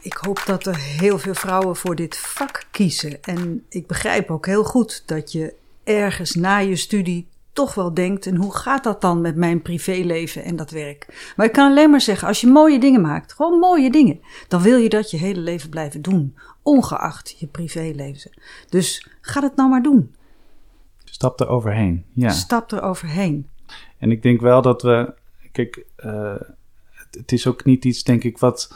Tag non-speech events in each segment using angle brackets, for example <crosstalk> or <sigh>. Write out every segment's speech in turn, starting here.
ik hoop dat er heel veel vrouwen voor dit vak kiezen. En ik begrijp ook heel goed dat je ergens na je studie toch wel denkt: en hoe gaat dat dan met mijn privéleven en dat werk? Maar ik kan alleen maar zeggen: als je mooie dingen maakt, gewoon mooie dingen, dan wil je dat je hele leven blijven doen, ongeacht je privéleven. Dus ga het nou maar doen. Stap er overheen. Ja. Stap er overheen. En ik denk wel dat we. Kijk, uh, het, het, is ook niet iets, denk ik, wat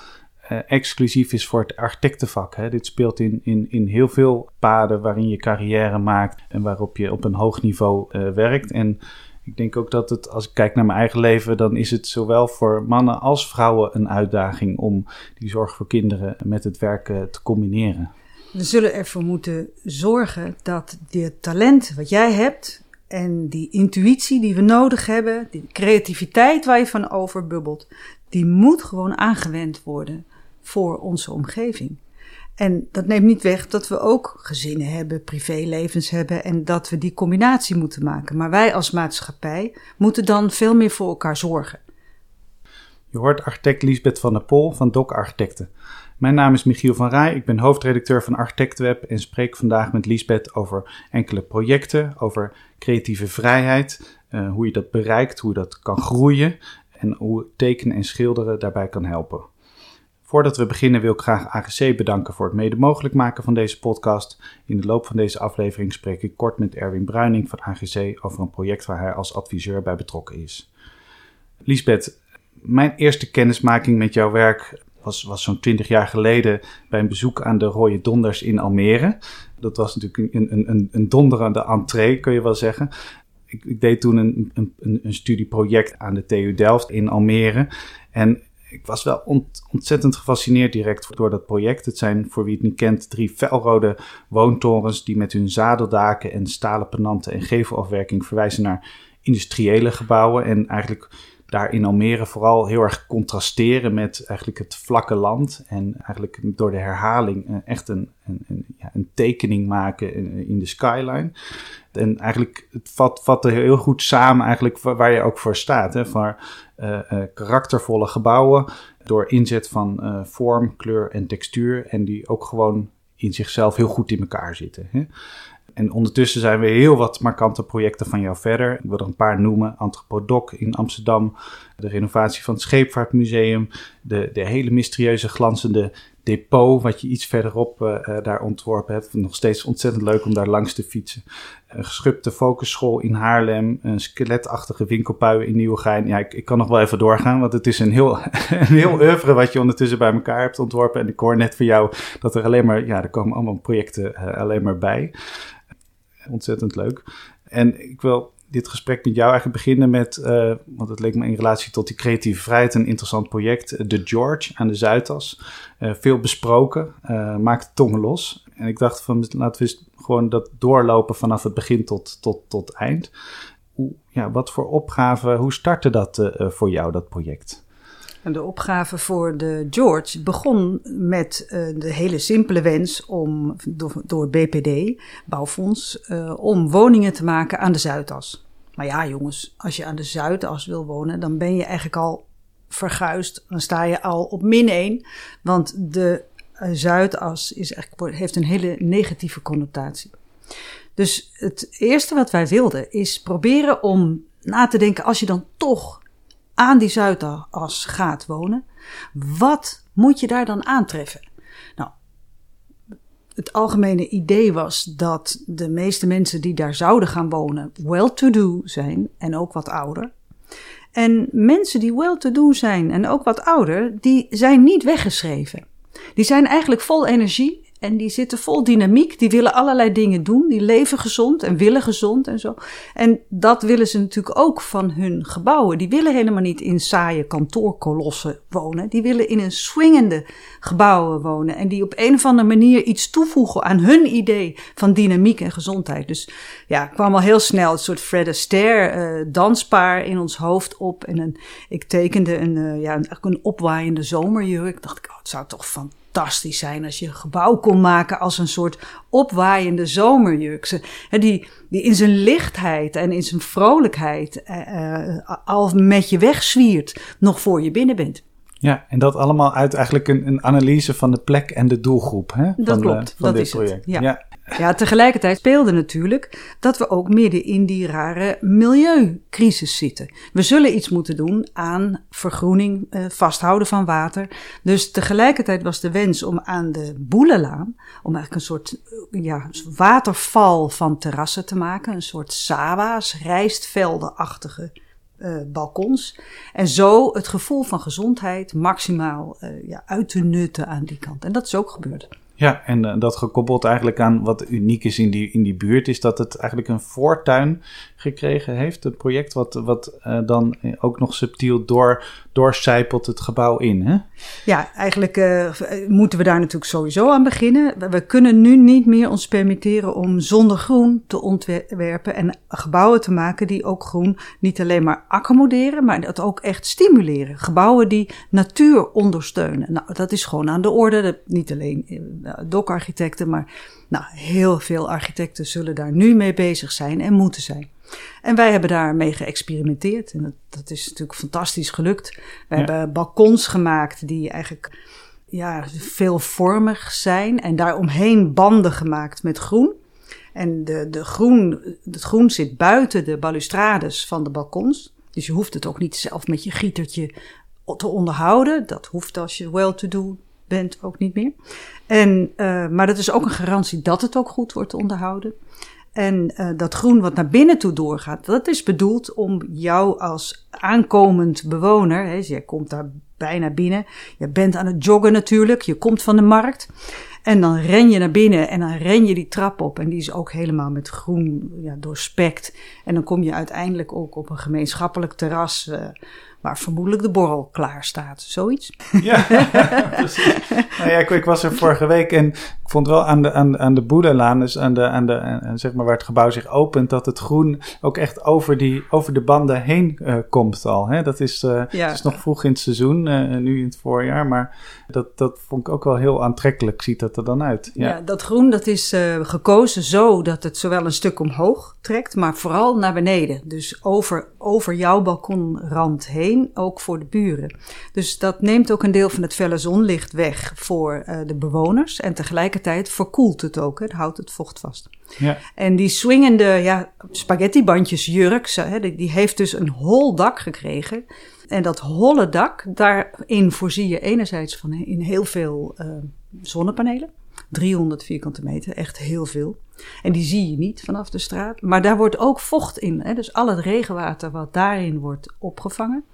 exclusief is voor het architectenvak. Hè. Dit speelt in, in, in heel veel paden waarin je carrière maakt en waarop je op een hoog niveau uh, werkt. En ik denk ook dat het, als ik kijk naar mijn eigen leven, dan is het zowel voor mannen als vrouwen een uitdaging om die zorg voor kinderen met het werken te combineren. We zullen ervoor moeten zorgen dat dit talent wat jij hebt en die intuïtie die we nodig hebben, die creativiteit waar je van overbubbelt, die moet gewoon aangewend worden voor onze omgeving. En dat neemt niet weg dat we ook gezinnen hebben, privélevens hebben en dat we die combinatie moeten maken. Maar wij als maatschappij moeten dan veel meer voor elkaar zorgen. Je hoort architect Liesbeth van der Pol van DOC Architecten. Mijn naam is Michiel van Rij, ik ben hoofdredacteur van Architectweb en spreek vandaag met Liesbeth over enkele projecten, over creatieve vrijheid, uh, hoe je dat bereikt, hoe dat kan groeien en hoe tekenen en schilderen daarbij kan helpen. Voordat we beginnen wil ik graag AGC bedanken voor het mede mogelijk maken van deze podcast. In de loop van deze aflevering spreek ik kort met Erwin Bruining van AGC over een project waar hij als adviseur bij betrokken is. Lisbeth, mijn eerste kennismaking met jouw werk was, was zo'n twintig jaar geleden bij een bezoek aan de Rode Donders in Almere. Dat was natuurlijk een, een, een, donderende entree, kun je wel zeggen. Ik, ik deed toen een, een, een studieproject aan de TU Delft in Almere. En ik was wel ontzettend gefascineerd direct door dat project. Het zijn, voor wie het niet kent, drie felrode woontorens die met hun zadeldaken en stalen penanten en gevelafwerking verwijzen naar industriële gebouwen. En eigenlijk daar in Almere vooral heel erg contrasteren met eigenlijk het vlakke land. En eigenlijk door de herhaling eh, echt een, een, een, ja, een tekening maken in, de skyline. En eigenlijk, het vat, vat heel goed samen eigenlijk waar je ook voor staat. Hè? Voor uh, uh, karaktervolle gebouwen door inzet van vorm, kleur en textuur. En die ook gewoon in zichzelf heel goed in elkaar zitten. Hè? En ondertussen zijn we heel wat markante projecten van jou verder. Ik wil er een paar noemen. Anthropodoc in Amsterdam, de renovatie van het Scheepvaartmuseum, de, de hele mysterieuze glanzende depot, wat je iets verderop uh, daar ontworpen hebt. Nog steeds ontzettend leuk om daar langs te fietsen. Een geschubte focusschool in Haarlem, een skeletachtige winkelpui in Nieuwegein. Ja, ik, ik, kan nog wel even doorgaan, want het is een heel, <laughs> een heel oeuvre wat je ondertussen bij elkaar hebt ontworpen. En ik hoor net van jou dat er alleen maar, ja, er komen allemaal projecten uh, alleen maar bij. Ontzettend leuk. En ik wil dit gesprek met jou eigenlijk beginnen met, uh, want het leek me in relatie tot die creatieve vrijheid een interessant project, de George aan de Zuidas. Uh, veel besproken, uh, maakt tongen los. En ik dacht van laten we gewoon dat doorlopen vanaf het begin tot, tot, tot eind. Hoe, ja, wat voor opgave, hoe startte dat voor jou, dat project? De opgave voor de George begon met uh, de hele simpele wens om door, door BPD, Bouwfonds, uh, om woningen te maken aan de Zuidas. Maar ja, jongens, als je aan de Zuidas wil wonen, dan ben je eigenlijk al verguisd. Dan sta je al op min 1. Want de uh, Zuidas is eigenlijk, heeft een hele negatieve connotatie. Dus het eerste wat wij wilden is proberen om na te denken, als je dan toch aan die Zuidas gaat wonen, wat moet je daar dan aantreffen? Nou, het algemene idee was dat de meeste mensen die daar zouden gaan wonen well-to-do zijn en ook wat ouder. En mensen die well-to-do zijn en ook wat ouder, die zijn niet weggeschreven. Die zijn eigenlijk vol energie en die zitten vol dynamiek. Die willen allerlei dingen doen. Die leven gezond en willen gezond en zo. En dat willen ze natuurlijk ook van hun gebouwen. Die willen helemaal niet in saaie kantoorkolossen wonen. Die willen in een swingende gebouwen wonen. En die op een of andere manier iets toevoegen aan hun idee van dynamiek en gezondheid. Dus ja, kwam al heel snel een soort Fred Astaire uh, danspaar in ons hoofd op. En een, ik tekende een, uh, ja, een, een opwaaiende zomerjurk. Dacht ik, oh, het zou toch fantastisch fantastisch zijn als je een gebouw kon maken als een soort opwaaiende zomerjuk. Die, die in zijn lichtheid en in zijn vrolijkheid uh, al met je wegzwiert, nog voor je binnen bent. Ja, en dat allemaal uit eigenlijk een, een analyse van de plek en de doelgroep hè, Dat van, klopt, eh, van dat dit is het, project. ja. Ja, tegelijkertijd speelde natuurlijk dat we ook midden in die rare milieucrisis zitten. We zullen iets moeten doen aan vergroening, eh, vasthouden van water. Dus tegelijkertijd was de wens om aan de Boelenlaan, om eigenlijk een soort eh, ja, waterval van terrassen te maken. Een soort sawa's, rijstveldenachtige eh, balkons. En zo het gevoel van gezondheid maximaal eh, ja, uit te nutten aan die kant. En dat is ook gebeurd. Ja, en eh, dat gekoppeld eigenlijk aan wat uniek is in die, in die buurt, is dat het eigenlijk een voortuin gekregen heeft. Een project wat, wat eh, dan ook nog subtiel door, doorcijpelt het gebouw in. Hè? Ja, eigenlijk eh, moeten we daar natuurlijk sowieso aan beginnen. We- kunnen nu niet meer ons permitteren om zonder groen te ontwerpen en gebouwen te maken die ook groen niet alleen maar accommoderen, maar dat ook echt stimuleren. Gebouwen die natuur ondersteunen. Nou, dat is gewoon aan de orde. Niet alleen eh, dokarchitecten, maar nou, heel veel architecten zullen daar nu mee bezig zijn en moeten zijn. En wij hebben daarmee geëxperimenteerd. En dat, dat is natuurlijk fantastisch gelukt. We Ja. hebben balkons gemaakt die eigenlijk ja, veelvormig zijn. En daaromheen banden gemaakt met groen. En de, de groen, het groen zit buiten de balustrades van de balkons. Dus je hoeft het ook niet zelf met je gietertje te onderhouden. Dat hoeft als je well-to-do bent ook niet meer. En, uh, maar dat is ook een garantie dat het ook goed wordt onderhouden. En uh, dat groen wat naar binnen toe doorgaat, dat is bedoeld om jou als aankomend bewoner, hè, jij komt daar bijna binnen, je bent aan het joggen natuurlijk, je komt van de markt. En dan ren je naar binnen en dan ren je die trap op. En die is ook helemaal met groen ja, doorspekt. En dan kom je uiteindelijk ook op een gemeenschappelijk terras. Uh, waar vermoedelijk de borrel klaar staat. Zoiets. Ja, <laughs> precies. Nou ja, ik, ik, was er vorige week en ik vond wel aan de, aan, aan de Boedelaan, dus aan de, aan de, zeg maar waar het gebouw zich opent, dat het groen ook echt over, die, over de banden heen uh, komt al. Hè? Dat is, uh, ja. het is nog vroeg in het seizoen, uh, nu in het voorjaar, maar dat, dat vond ik ook wel heel aantrekkelijk, ziet dat er dan uit. Ja, ja dat groen dat is gekozen zo dat het zowel een stuk omhoog trekt, maar vooral naar beneden. Dus over, over jouw balkonrand heen, ook voor de buren. Dus dat neemt ook een deel van het felle zonlicht weg voor uh, de bewoners. En tegelijkertijd verkoelt het ook, hè, houdt het vocht vast. Ja. En die swingende ja, spaghettibandjes jurk, hè, die heeft dus een hol dak gekregen. En dat holle dak, daarin voorzie je enerzijds van in heel veel uh, zonnepanelen. 300 vierkante meter, echt heel veel. En die zie je niet vanaf de straat. Maar daar wordt ook vocht in. Hè? Dus al het regenwater wat daarin wordt opgevangen,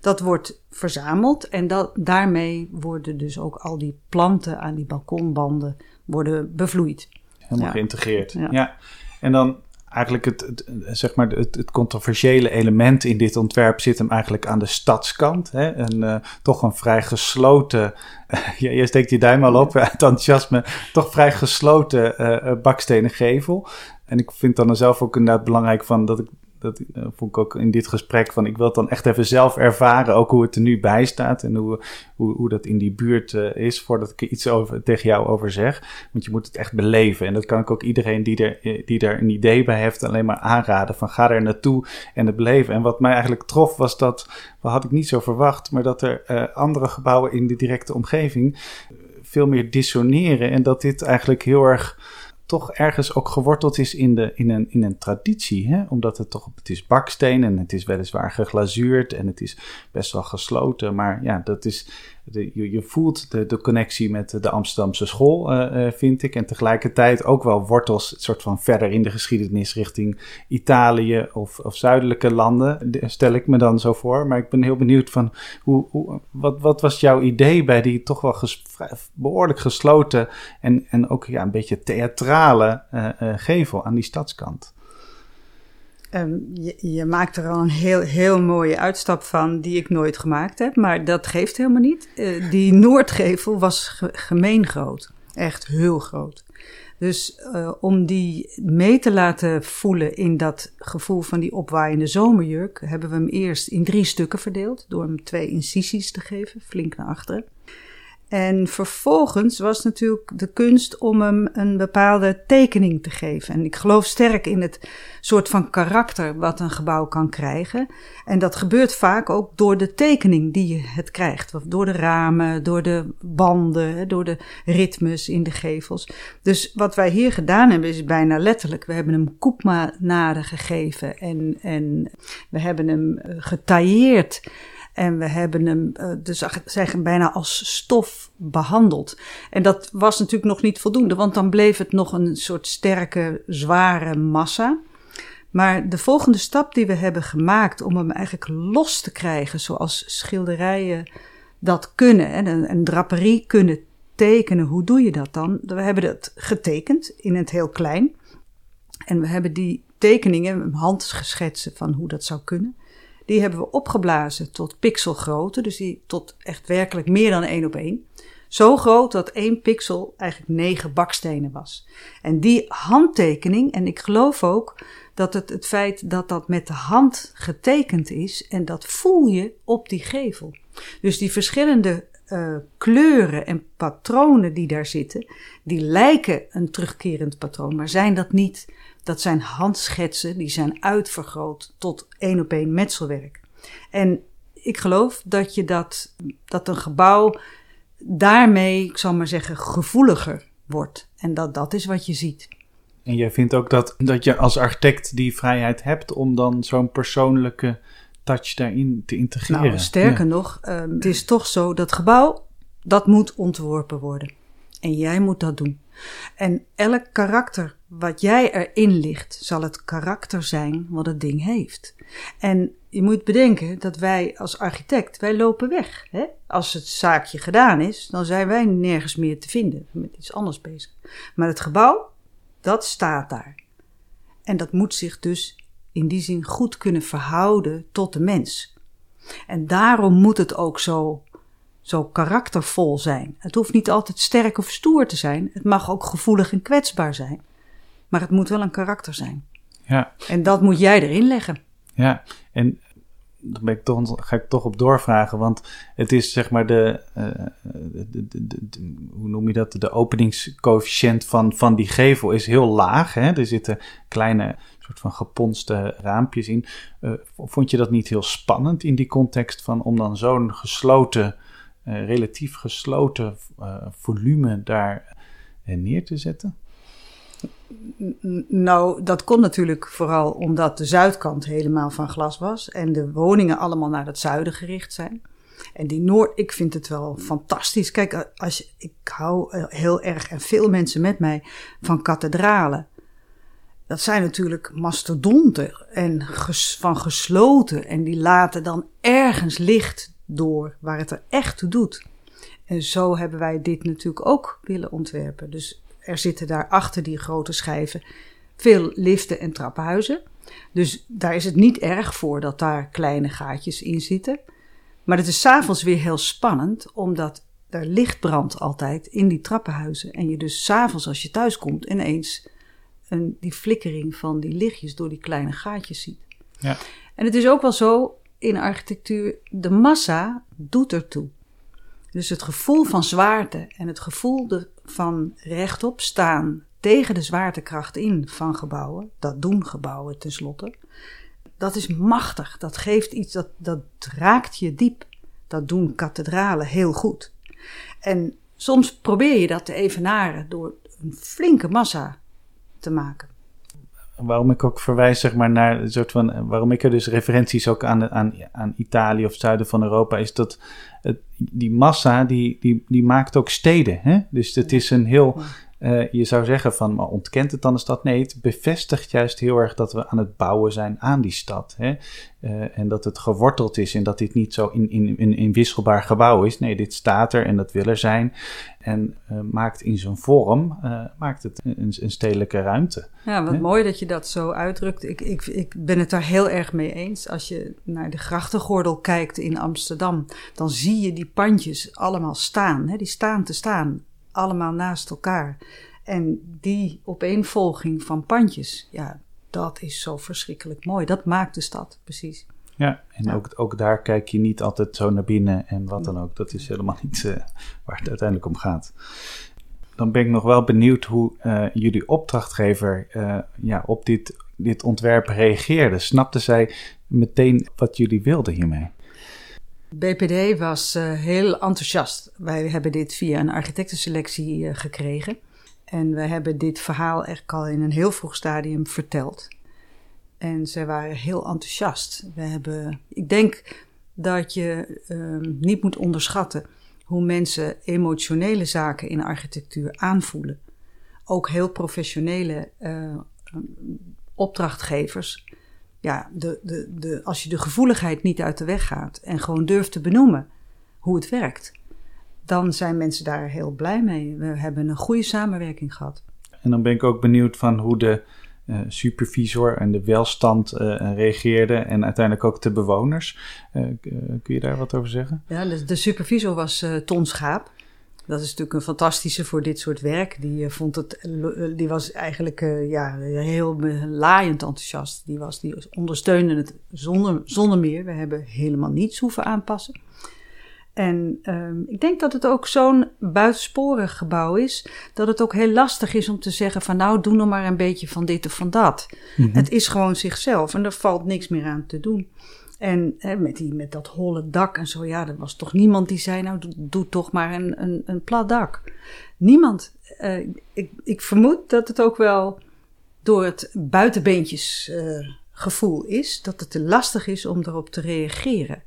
dat wordt verzameld. En dat, daarmee worden dus ook al die planten aan die balkonbanden worden bevloeid. Helemaal ja. geïntegreerd. Ja. ja. En dan eigenlijk het, het, zeg maar het, het, controversiële element in dit ontwerp zit hem eigenlijk aan de stadskant. Hè? En, uh, toch een vrij gesloten, <laughs> uh, je steekt je duim al op uit enthousiasme, toch vrij gesloten uh, bakstenen gevel. En ik vind dan zelf ook inderdaad belangrijk van dat ik dat uh, vond ik ook in dit gesprek van ik wil het dan echt even zelf ervaren, ook hoe het er nu bij staat en hoe, hoe, hoe dat in die buurt uh, is, voordat ik er iets over, tegen jou over zeg. Want je moet het echt beleven en dat kan ik ook iedereen die er, die er een idee bij heeft alleen maar aanraden van ga er naartoe en het beleven. En wat mij eigenlijk trof was dat, wat had ik niet zo verwacht, maar dat er andere gebouwen in de directe omgeving veel meer dissoneren en dat dit eigenlijk heel erg toch ergens ook geworteld is in, de, in, een, in een traditie. Hè? Omdat het toch, het is baksteen en het is weliswaar geglazuurd en het is best wel gesloten. Maar ja, dat is, je, je voelt de, de connectie met de Amsterdamse school, uh, uh, vind ik. En tegelijkertijd ook wel wortels, soort van verder in de geschiedenis richting Italië of, of zuidelijke landen, stel ik me dan zo voor. Maar ik ben heel benieuwd van, hoe, hoe, wat, wat was jouw idee bij die toch wel behoorlijk gesloten en, en ook ja, een beetje theatrale uh, gevel aan die stadskant? Um, je, je, maakt er al een heel, heel mooie uitstap van die ik nooit gemaakt heb, maar dat geeft helemaal niet. Uh, die Noordgevel was ge gemeen groot, echt heel groot. Dus uh, om die mee te laten voelen in dat gevoel van die opwaaiende zomerjurk, hebben we hem eerst in drie stukken verdeeld door hem twee incisies te geven, flink naar achteren. En vervolgens was natuurlijk de kunst om hem een bepaalde tekening te geven. En ik geloof sterk in het soort van karakter wat een gebouw kan krijgen. En dat gebeurt vaak ook door de tekening die je het krijgt. Door de ramen, door de banden, door de ritmes in de gevels. Dus wat wij hier gedaan hebben is bijna letterlijk. We hebben hem koepma-naden gegeven en, en we hebben hem eh, getailleerd. En we hebben hem uh, dus zeggen bijna als stof behandeld. En dat was natuurlijk nog niet voldoende, want dan bleef het nog een soort sterke, zware massa. Maar de volgende stap die we hebben gemaakt om hem eigenlijk los te krijgen, zoals schilderijen dat kunnen en een, draperie kunnen tekenen, hoe doe je dat dan? We hebben het getekend in het heel klein. En we hebben die tekeningen, handgeschetsen van hoe dat zou kunnen. Die hebben we opgeblazen tot pixelgrootte, dus die tot echt werkelijk meer dan één op één. Zo groot dat één pixel eigenlijk negen bakstenen was. En die handtekening, en ik geloof ook dat het het feit dat dat met de hand getekend is, en dat voel je op die gevel. Dus die verschillende uh, kleuren en patronen die daar zitten, die lijken een terugkerend patroon, maar zijn dat niet. Dat zijn handschetsen, die zijn uitvergroot tot één op één metselwerk. En ik geloof dat je dat, dat een gebouw daarmee, ik zal maar zeggen, gevoeliger wordt. En dat dat is wat je ziet. En jij vindt ook dat, dat je als architect die vrijheid hebt om dan zo'n persoonlijke touch daarin te integreren. Nou, sterker nog, um, het is toch zo dat gebouw, dat moet ontworpen worden. En jij moet dat doen. En elk karakter wat jij erin ligt, zal het karakter zijn wat het ding heeft. En je moet bedenken dat wij als architect, wij lopen weg. Hè? Als het zaakje gedaan is, dan zijn wij nergens meer te vinden. Met iets anders bezig. Maar het gebouw, dat staat daar. En dat moet zich dus in die zin goed kunnen verhouden tot de mens. En daarom moet het ook zo, zo karaktervol zijn. Het hoeft niet altijd sterk of stoer te zijn. Het mag ook gevoelig en kwetsbaar zijn. Maar het moet wel een karakter zijn. Ja. En dat moet jij erin leggen. Ja, en daar ben ik toch, ga ik toch op doorvragen. Want het is zeg maar de, uh, de, de, de, hoe noem je dat? De openingscoëfficiënt van, van die gevel is heel laag. Hè? Er zitten kleine soort van geponste raampjes in. Uh, vond je dat niet heel spannend in die context van om dan zo'n gesloten, relatief gesloten volume daar neer te zetten? Nou, dat kon natuurlijk vooral omdat de zuidkant helemaal van glas was en de woningen allemaal naar het zuiden gericht zijn. En die Noord, ik vind het wel fantastisch. Kijk, als ik hou heel erg en veel mensen met mij van kathedralen. Dat zijn natuurlijk mastodonten en van gesloten en die laten dan ergens licht door waar het er echt toe doet. En zo hebben wij dit natuurlijk ook willen ontwerpen. Dus er zitten daar achter die grote schijven veel liften en trappenhuizen. Dus daar is het niet erg voor dat daar kleine gaatjes in zitten. Maar het is s'avonds weer heel spannend, omdat er licht brandt altijd in die trappenhuizen. En je dus s'avonds als je thuis komt ineens een, die flikkering van die lichtjes door die kleine gaatjes ziet. Ja. En het is ook wel zo in architectuur, de massa doet ertoe. Dus het gevoel van zwaarte en het gevoel de, van rechtop staan tegen de zwaartekracht in van gebouwen, dat doen gebouwen tenslotte, dat is machtig. Dat geeft iets, dat, dat raakt je diep. Dat doen kathedralen heel goed. En soms probeer je dat te evenaren door een flinke massa te maken. Waarom ik ook verwijs zeg maar, naar een soort van. Waarom ik er dus referenties ook aan, aan, aan Italië of het zuiden van Europa is dat het, die massa die, die, die maakt ook steden. Hè? Dus het is een heel. Uh, je zou zeggen van, maar ontkent het dan de stad? Nee, het bevestigt juist heel erg dat we aan het bouwen zijn aan die stad. Hè? Uh, en dat het geworteld is en dat dit niet zo in, in, in, in wisselbaar gebouw is. Nee, dit staat er en dat wil er zijn. En uh, maakt in zijn vorm, maakt het een, een, stedelijke ruimte. Ja, wat hè? mooi dat je dat zo uitdrukt. Ik, ik, ik ben het daar heel erg mee eens. Als je naar de grachtengordel kijkt in Amsterdam, dan zie je die pandjes allemaal staan. Hè? Die staan te staan allemaal naast elkaar. En die opeenvolging van pandjes, ja, dat is zo verschrikkelijk mooi. Dat maakt de stad, precies. Ja, en ook, ook daar kijk je niet altijd zo naar binnen en wat dan ook. Dat is helemaal niet uh, waar het uiteindelijk om gaat. Dan ben ik nog wel benieuwd hoe uh, jullie opdrachtgever uh, ja, op dit, dit ontwerp reageerde. Snapte zij meteen wat jullie wilden hiermee? BPD was heel enthousiast. Wij hebben dit via een architectenselectie gekregen. En we hebben dit verhaal echt al in een heel vroeg stadium verteld. En zij waren heel enthousiast. We hebben, ik denk dat je uh, niet moet onderschatten hoe mensen emotionele zaken in architectuur aanvoelen. Ook heel professionele uh, opdrachtgevers. Ja, de, de, de, als je de gevoeligheid niet uit de weg gaat en gewoon durft te benoemen hoe het werkt, dan zijn mensen daar heel blij mee. We hebben een goede samenwerking gehad. En dan ben ik ook benieuwd van hoe de uh, supervisor en de welstand uh, reageerde en uiteindelijk ook de bewoners. Uh, kun je daar wat over zeggen? Ja, de, de supervisor was Ton Schaap. Dat is natuurlijk een fantastische voor dit soort werk. Die, vond het, die was eigenlijk ja, heel laaiend enthousiast. Die, was, die ondersteunde het zonder, zonder meer. We hebben helemaal niets hoeven aanpassen. En um, ik denk dat het ook zo'n buitensporig gebouw is, dat het ook heel lastig is om te zeggen van nou, doe nog maar een beetje van dit of van dat. Mm -hmm. Het is gewoon zichzelf en er valt niks meer aan te doen. En met, die, met dat holle dak en zo, ja, er was toch niemand die zei nou, doe, toch maar een, een, een plat dak. Niemand. Uh, ik, ik vermoed dat het ook wel door het buitenbeentjes uh, gevoel is, dat het te lastig is om erop te reageren.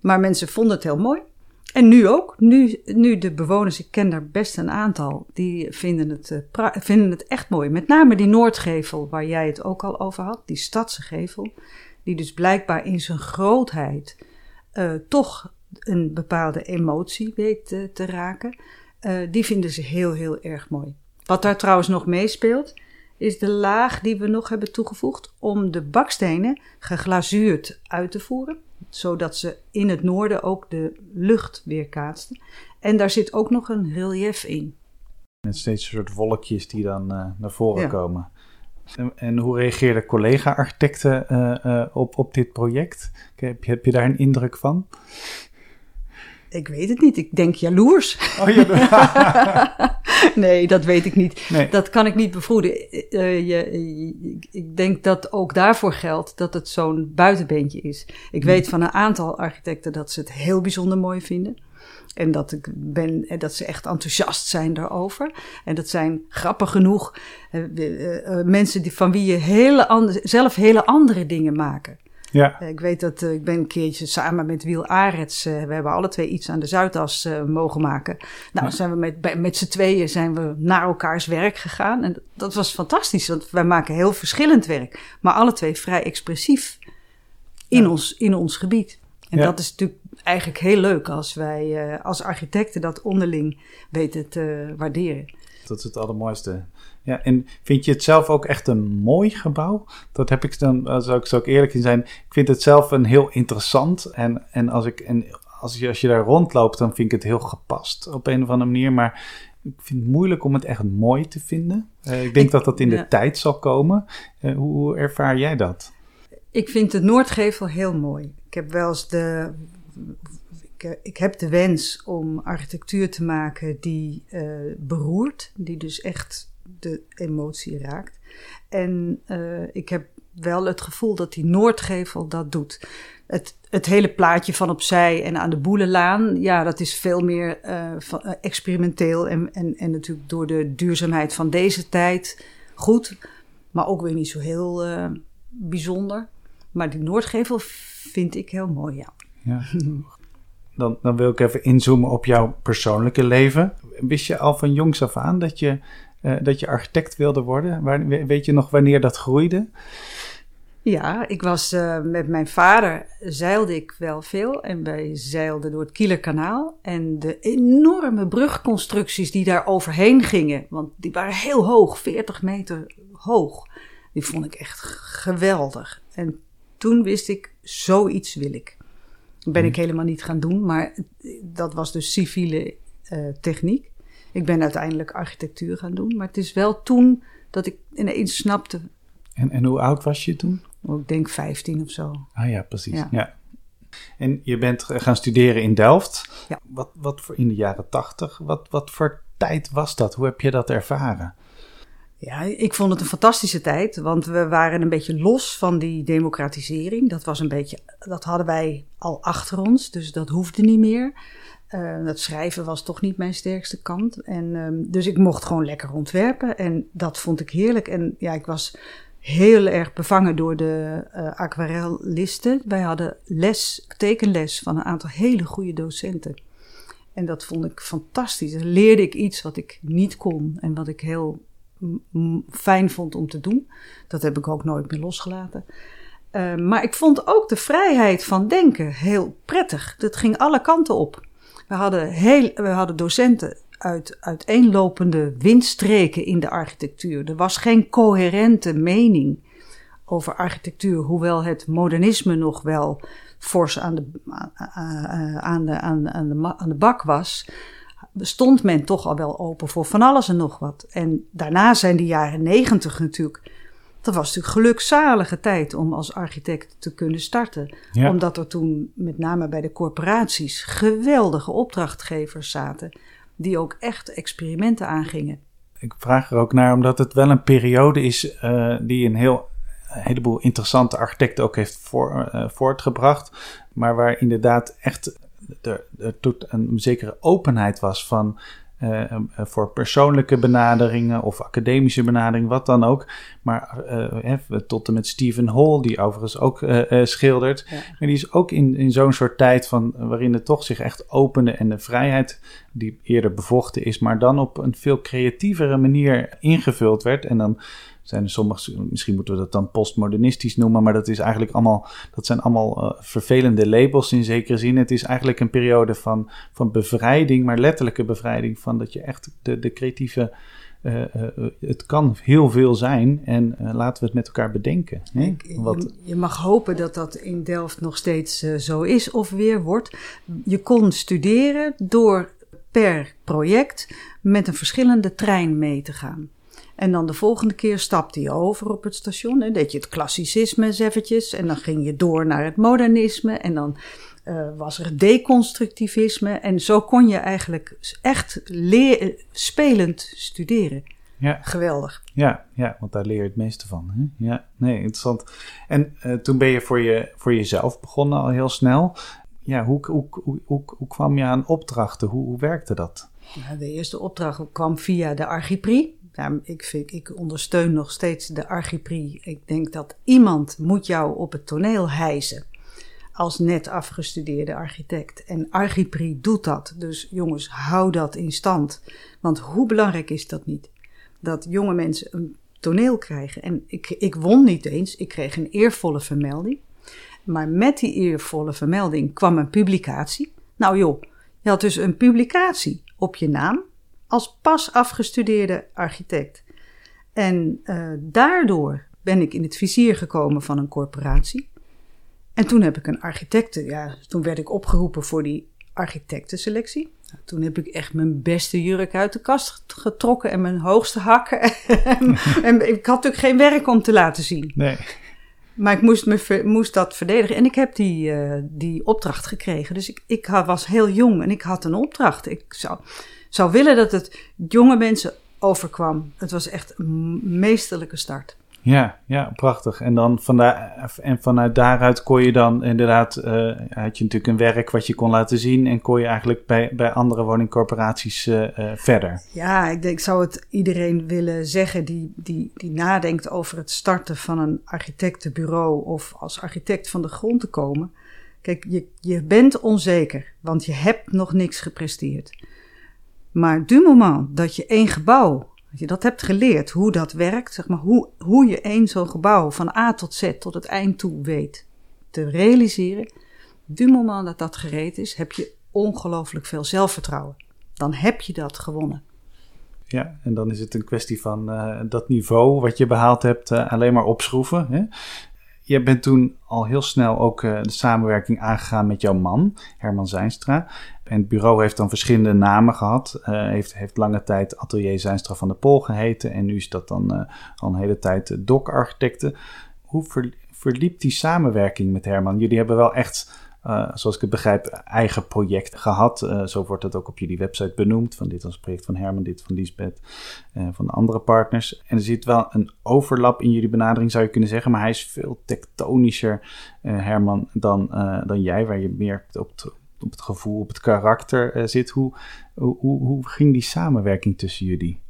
Maar mensen vonden het heel mooi. En nu ook. Nu, nu de bewoners, ik ken daar best een aantal, die vinden het, uh, vinden het echt mooi. Met name die Noordgevel, waar jij het ook al over had, die stadse gevel. Die dus blijkbaar in zijn grootheid uh, toch een bepaalde emotie weet uh, te raken. die vinden ze heel, heel erg mooi. Wat daar trouwens nog meespeelt, is de laag die we nog hebben toegevoegd om de bakstenen geglazuurd uit te voeren zodat ze in het noorden ook de lucht weerkaatsten. En daar zit ook nog een relief in. Met steeds een soort wolkjes die dan uh, naar voren ja. komen. En, en, hoe reageerden collega-architecten uh, uh, op, op dit project? Heb je, heb je daar een indruk van? Ik weet het niet. Ik denk jaloers. Oh, ja. <laughs> nee, dat weet ik niet. Nee. Dat kan ik niet bevroeden. Uh, je, ik denk dat ook daarvoor geldt dat het zo'n buitenbeentje is. Ik weet van een aantal architecten dat ze het heel bijzonder mooi vinden. En dat, ik ben, dat ze echt enthousiast zijn daarover. En dat zijn grappig genoeg uh, uh, mensen die, van wie je hele andere, zelf hele andere dingen maken. Ja. Ik weet dat ik ben een keertje samen met Wiel Arets, we hebben alle twee iets aan de Zuidas mogen maken. Nou, ja. zijn we met, met z'n tweeën zijn we naar elkaars werk gegaan. En dat was fantastisch, want wij maken heel verschillend werk. Maar alle twee vrij expressief in, ja. ons, in ons gebied. En ja. dat is natuurlijk eigenlijk heel leuk als wij als architecten dat onderling weten te waarderen. Dat is het allermooiste. Ja, en vind je het zelf ook echt een mooi gebouw? Dat heb ik dan, als ik zo ook eerlijk in zijn, ik vind het zelf een heel interessant. En, en, als, ik, en als, je, als je daar rondloopt, dan vind ik het heel gepast op een of andere manier. Maar ik vind het moeilijk om het echt mooi te vinden. Uh, ik denk ik, dat dat in de ja. tijd zal komen. Uh, hoe, hoe ervaar jij dat? Ik vind het Noordgevel heel mooi. Ik heb wel eens de ik, ik, heb de wens om architectuur te maken die uh, beroert, die dus echt de emotie raakt. En uh, ik heb wel het gevoel dat die Noordgevel dat doet. Het, het hele plaatje van opzij en aan de Boelenlaan, ja, dat is veel meer experimenteel en, en, en natuurlijk door de duurzaamheid van deze tijd goed, maar ook weer niet zo heel bijzonder. Maar die Noordgevel vind ik heel mooi, ja. Ja. <laughs> Dan, dan wil ik even inzoomen op jouw persoonlijke leven. Wist je al van jongs af aan dat je uh, dat je architect wilde worden. Waar, weet je nog wanneer dat groeide? Ja, ik was uh, met mijn vader zeilde ik wel veel en wij zeilden door het Kielerkanaal en de enorme brugconstructies die daar overheen gingen, want die waren heel hoog, 40 meter hoog. Die vond ik echt geweldig. En toen wist ik, zoiets wil ik. Ben ik helemaal niet gaan doen, maar dat was dus civiele uh, techniek. Ik ben uiteindelijk architectuur gaan doen, maar het is wel toen dat ik ineens snapte. En, en hoe oud was je toen? Ik denk 15 of zo. Ah ja, precies. Ja. En je bent gaan studeren in Delft. Ja. Wat, wat voor in de jaren 80? Wat, wat voor tijd was dat? Hoe heb je dat ervaren? Ja, ik vond het een fantastische tijd, want we waren een beetje los van die democratisering. Dat was een beetje, dat hadden wij al achter ons, dus dat hoefde niet meer. Uh, dat schrijven was toch niet mijn sterkste kant. En, um, dus ik mocht gewoon lekker ontwerpen en dat vond ik heerlijk. En ja, ik was heel erg bevangen door de uh, aquarellisten. Wij hadden les, tekenles van een aantal hele goede docenten. En dat vond ik fantastisch. Dan leerde ik iets wat ik niet kon en wat ik heel fijn vond om te doen. Dat heb ik ook nooit meer losgelaten. Uh, maar ik vond ook de vrijheid van denken heel prettig. Dat ging alle kanten op. We hadden, heel, we hadden docenten uit uiteenlopende windstreken in de architectuur. Er was geen coherente mening over architectuur, hoewel het modernisme nog wel fors aan de, aan de, aan de, aan de bak was stond men toch al wel open voor van alles en nog wat. En daarna zijn de jaren negentig natuurlijk. Dat was natuurlijk gelukzalige tijd om als architect te kunnen starten. Omdat er toen, met name bij de corporaties, geweldige opdrachtgevers zaten. Die ook echt experimenten aangingen. Ik vraag er ook naar, omdat het wel een periode is uh, die een heel een heleboel interessante architecten ook heeft voor, uh, voortgebracht. Maar waar inderdaad echt er, er tot een zekere openheid was van uh, voor persoonlijke benaderingen of academische benaderingen, wat dan ook. Maar uh, tot en met Stephen Hall, die overigens ook uh, schildert. Ja. Maar die is ook in, in zo'n soort tijd van, waarin het toch zich echt opende en de vrijheid die eerder bevochten is, maar dan op een veel creatievere manier ingevuld werd. En dan zijn er sommige, misschien moeten we dat dan postmodernistisch noemen, maar dat is eigenlijk allemaal, dat zijn allemaal uh, vervelende labels in zekere zin. Het is eigenlijk een periode van, van bevrijding, maar letterlijke bevrijding van dat je echt de, de creatieve, uh, uh, het kan heel veel zijn en laten we het met elkaar bedenken. Hè? Wat... Je, je, mag hopen dat dat in Delft nog steeds zo is of weer wordt. Je kon studeren door per project met een verschillende trein mee te gaan. En dan de volgende keer stapte je over op het station. Hè, deed je het klassicisme eens eventjes. En dan ging je door naar het modernisme. En dan uh, was er deconstructivisme. En zo kon je eigenlijk echt spelend studeren. Ja. Geweldig. Ja, ja, want daar leer je het meeste van. Hè? Ja, nee, interessant. En uh, toen ben je voor, je voor jezelf begonnen al heel snel. Ja, hoe, hoe, hoe, hoe, hoe kwam je aan opdrachten? Hoe, hoe werkte dat? Ja, de eerste opdracht kwam via de Archipri ja, ik, vind, ik ondersteun nog steeds de archiprie. Ik denk dat iemand moet jou op het toneel hijsen als net afgestudeerde architect. En archiprie doet dat. Dus jongens, hou dat in stand. Want hoe belangrijk is dat niet? Dat jonge mensen een toneel krijgen. En ik, ik won niet eens, ik kreeg een eervolle vermelding. Maar met die eervolle vermelding kwam een publicatie. Nou joh, je had dus een publicatie op je naam als pas afgestudeerde architect. En uh, daardoor ben ik in het vizier gekomen van een corporatie. En toen heb ik een architecte, ja, toen werd ik opgeroepen voor die architectenselectie. Toen heb ik echt mijn beste jurk uit de kast getrokken en mijn hoogste hakken. <laughs> en ik had natuurlijk geen werk om te laten zien. Nee. Maar ik moest, me, moest dat verdedigen. En ik heb die, uh, die opdracht gekregen. Dus ik, ik was heel jong en ik had een opdracht. Ik zou, zou willen dat het jonge mensen overkwam. Het was echt een meesterlijke start. Ja, ja, prachtig. En, dan vanuit, en vanuit daaruit kon je dan inderdaad, uh, had je natuurlijk een werk wat je kon laten zien en kon je eigenlijk bij, bij andere woningcorporaties uh, uh, verder. Ja, ik, denk, ik zou het iedereen willen zeggen die, die, die nadenkt over het starten van een architectenbureau of als architect van de grond te komen. Kijk, je, je bent onzeker, want je hebt nog niks gepresteerd. Maar du moment dat je één gebouw, dat je dat hebt geleerd, hoe dat werkt, zeg maar, hoe, hoe je één zo'n gebouw van A tot Z tot het eind toe weet te realiseren, du moment dat dat gereed is, heb je ongelooflijk veel zelfvertrouwen. Dan heb je dat gewonnen. Ja, en dan is het een kwestie van uh, dat niveau wat je behaald hebt uh, alleen maar opschroeven. Hè? Je bent toen al heel snel ook uh, de samenwerking aangegaan met jouw man, Herman Zijnstra. En het bureau heeft dan verschillende namen gehad. Uh, heeft, heeft lange tijd Atelier Zijnstra van de Pol geheten. En nu is dat dan uh, al een hele tijd Doc Architecten. Hoe ver, verliep die samenwerking met Herman? Jullie hebben wel echt, zoals ik het begrijp, eigen project gehad. Zo wordt het ook op jullie website benoemd. Van dit een project van Herman, dit van Lisbeth, uh, van de andere partners. En er zit wel een overlap in jullie benadering, zou je kunnen zeggen. Maar hij is veel tektonischer, Herman, dan, dan jij, waar je meer op op het gevoel, op het karakter zit. Hoe, hoe, hoe ging die samenwerking tussen jullie?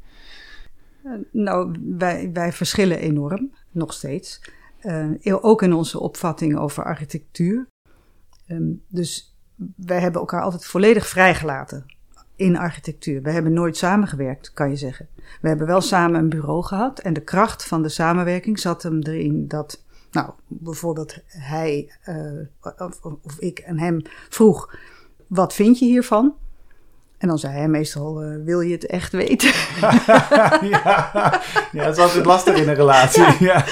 Nou, wij, wij verschillen enorm, nog steeds. Uh, ook in onze opvatting over architectuur. Um, dus wij hebben elkaar altijd volledig vrijgelaten in architectuur. We hebben nooit samengewerkt, kan je zeggen. We hebben wel samen een bureau gehad en de kracht van de samenwerking zat hem erin dat, nou, bijvoorbeeld hij uh, of, of, ik en hem vroeg: wat vind je hiervan? En dan zei hij meestal, uh, wil je het echt weten? <laughs> ja, ja, dat is altijd lastig in een relatie. Ja.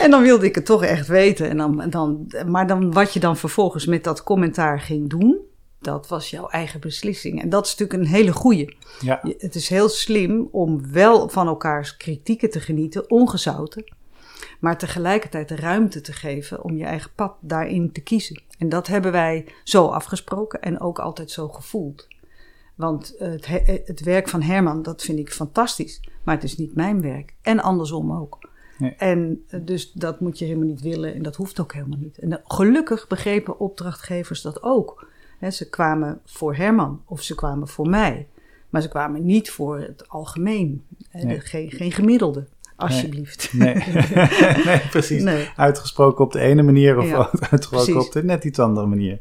En dan wilde ik het toch echt weten. En dan, dan, maar dan, wat je dan vervolgens met dat commentaar ging doen, dat was jouw eigen beslissing. En dat is natuurlijk een hele goeie. Ja. Het is heel slim om wel van elkaars kritieken te genieten, ongezouten. Maar tegelijkertijd de ruimte te geven om je eigen pad daarin te kiezen. En dat hebben wij zo afgesproken en ook altijd zo gevoeld. Want het, het, werk van Herman, dat vind ik fantastisch. Maar het is niet mijn werk. En andersom ook. Nee. En eh, dus dat moet je helemaal niet willen en dat hoeft ook helemaal niet. En gelukkig begrepen opdrachtgevers dat ook. ze kwamen voor Herman of ze kwamen voor mij. Maar ze kwamen niet voor het algemeen. Nee. geen, geen gemiddelde. Alsjeblieft. Nee, nee. <laughs> precies. Uitgesproken op de ene manier of <laughs> uitgesproken precies. op de net iets andere manier.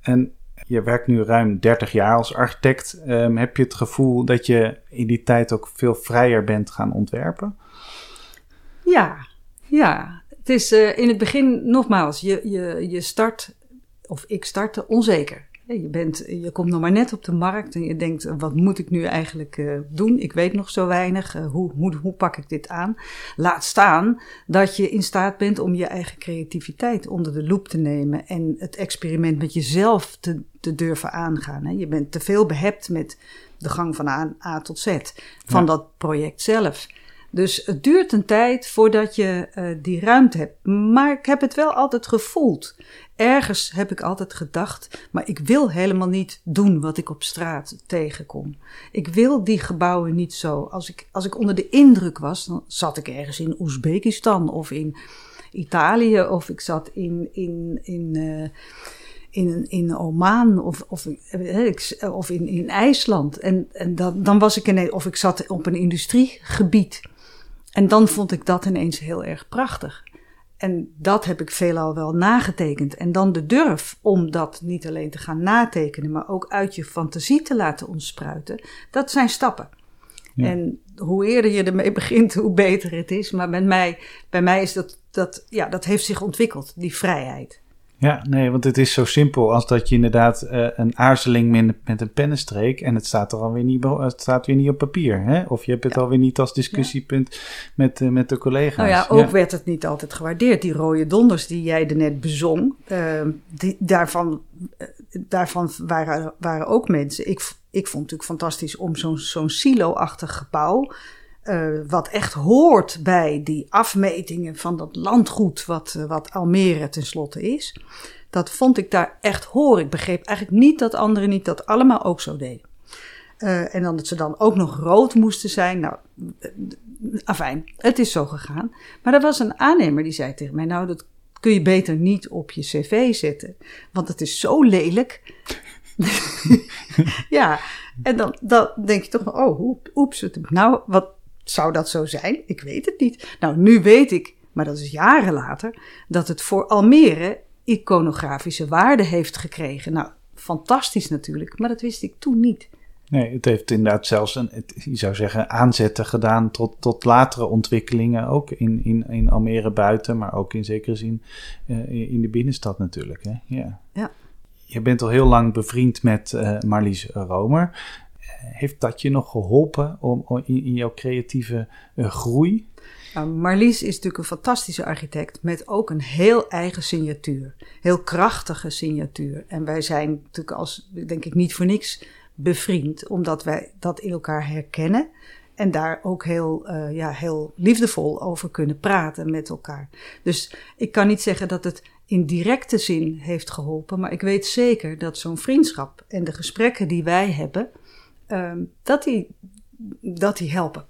En je werkt nu ruim 30 jaar als architect. Um, heb je het gevoel dat je in die tijd ook veel vrijer bent gaan ontwerpen? Ja, ja. Het is uh, in het begin, nogmaals, je, je, je start, of ik startte onzeker. Je, bent, je komt nog maar net op de markt en je denkt, wat moet ik nu eigenlijk uh, doen? Ik weet nog zo weinig. Uh, hoe, hoe, hoe pak ik dit aan? Laat staan dat je in staat bent om je eigen creativiteit onder de loep te nemen en het experiment met jezelf te, te durven aangaan. Hè? Je bent te veel behept met de gang van A, A tot Z van ja. dat project zelf. Dus het duurt een tijd voordat je uh, die ruimte hebt. Maar ik heb het wel altijd gevoeld. Ergens heb ik altijd gedacht, maar ik wil helemaal niet doen wat ik op straat tegenkom. Ik wil die gebouwen niet zo. Als ik, als ik onder de indruk was, dan zat ik ergens in Oezbekistan of in Italië of ik zat in, in, in, uh, in, in Oman of, of, of in, in IJsland. En, en dan, dan was ik in, of ik zat op een industriegebied. En dan vond ik dat ineens heel erg prachtig. En dat heb ik veelal wel nagetekend. En dan de durf om dat niet alleen te gaan natekenen, maar ook uit je fantasie te laten ontspruiten. Dat zijn stappen. Ja. En hoe eerder je ermee <laughs> begint, hoe beter het is. Maar bij mij, bij mij is dat, dat, ja, dat heeft zich ontwikkeld, die vrijheid. Ja, nee, want het is zo simpel als dat je inderdaad uh, een aarzeling met, met een pennenstreek en het staat er alweer niet, het staat weer niet op papier. Hè? Of je hebt het ja. alweer niet als discussiepunt ja. met, uh, met de collega's. Nou ja, ook ja. werd het niet altijd gewaardeerd. Die rode donders die jij er net bezong, uh, die, daarvan, daarvan waren, waren ook mensen. Ik, ik vond het natuurlijk fantastisch om zo'n zo'n silo-achtig gebouw uh, wat echt hoort bij die afmetingen van dat landgoed wat, uh, wat Almere tenslotte is. Dat vond ik daar echt horen. Ik begreep eigenlijk niet dat anderen niet dat allemaal ook zo deden. Uh, en dan dat ze dan ook nog rood moesten zijn. Nou, afijn, het is zo gegaan. Maar er was een aannemer die zei tegen mij: Nou, dat kun je beter niet op je cv zetten, want het is zo lelijk. <laughs> ja, en dan, dan denk je toch: Oh, oeps, nou, wat zou dat zo zijn? Ik weet het niet. Nou, nu weet ik, maar dat is jaren later, dat het voor Almere iconografische waarde heeft gekregen. Nou, fantastisch natuurlijk, maar dat wist ik toen niet. Nee, het heeft inderdaad zelfs een, het, je zou zeggen, aanzetten gedaan tot, tot latere ontwikkelingen. Ook in, in, in Almere buiten, maar ook in zekere zin uh, in de binnenstad natuurlijk. Hè? Ja. ja. Je bent al heel lang bevriend met uh, Marlies Romer heeft dat je nog geholpen om, in, jouw creatieve uh, groei? Marlies is natuurlijk een fantastische architect met ook een heel eigen signatuur. Heel krachtige signatuur. En wij zijn natuurlijk als, denk ik, niet voor niks bevriend, omdat wij dat in elkaar herkennen. En daar ook heel, uh, ja, heel liefdevol over kunnen praten met elkaar. Dus ik kan niet zeggen dat het in directe zin heeft geholpen. Maar ik weet zeker dat zo'n vriendschap en de gesprekken die wij hebben, uh, dat, die, dat die helpen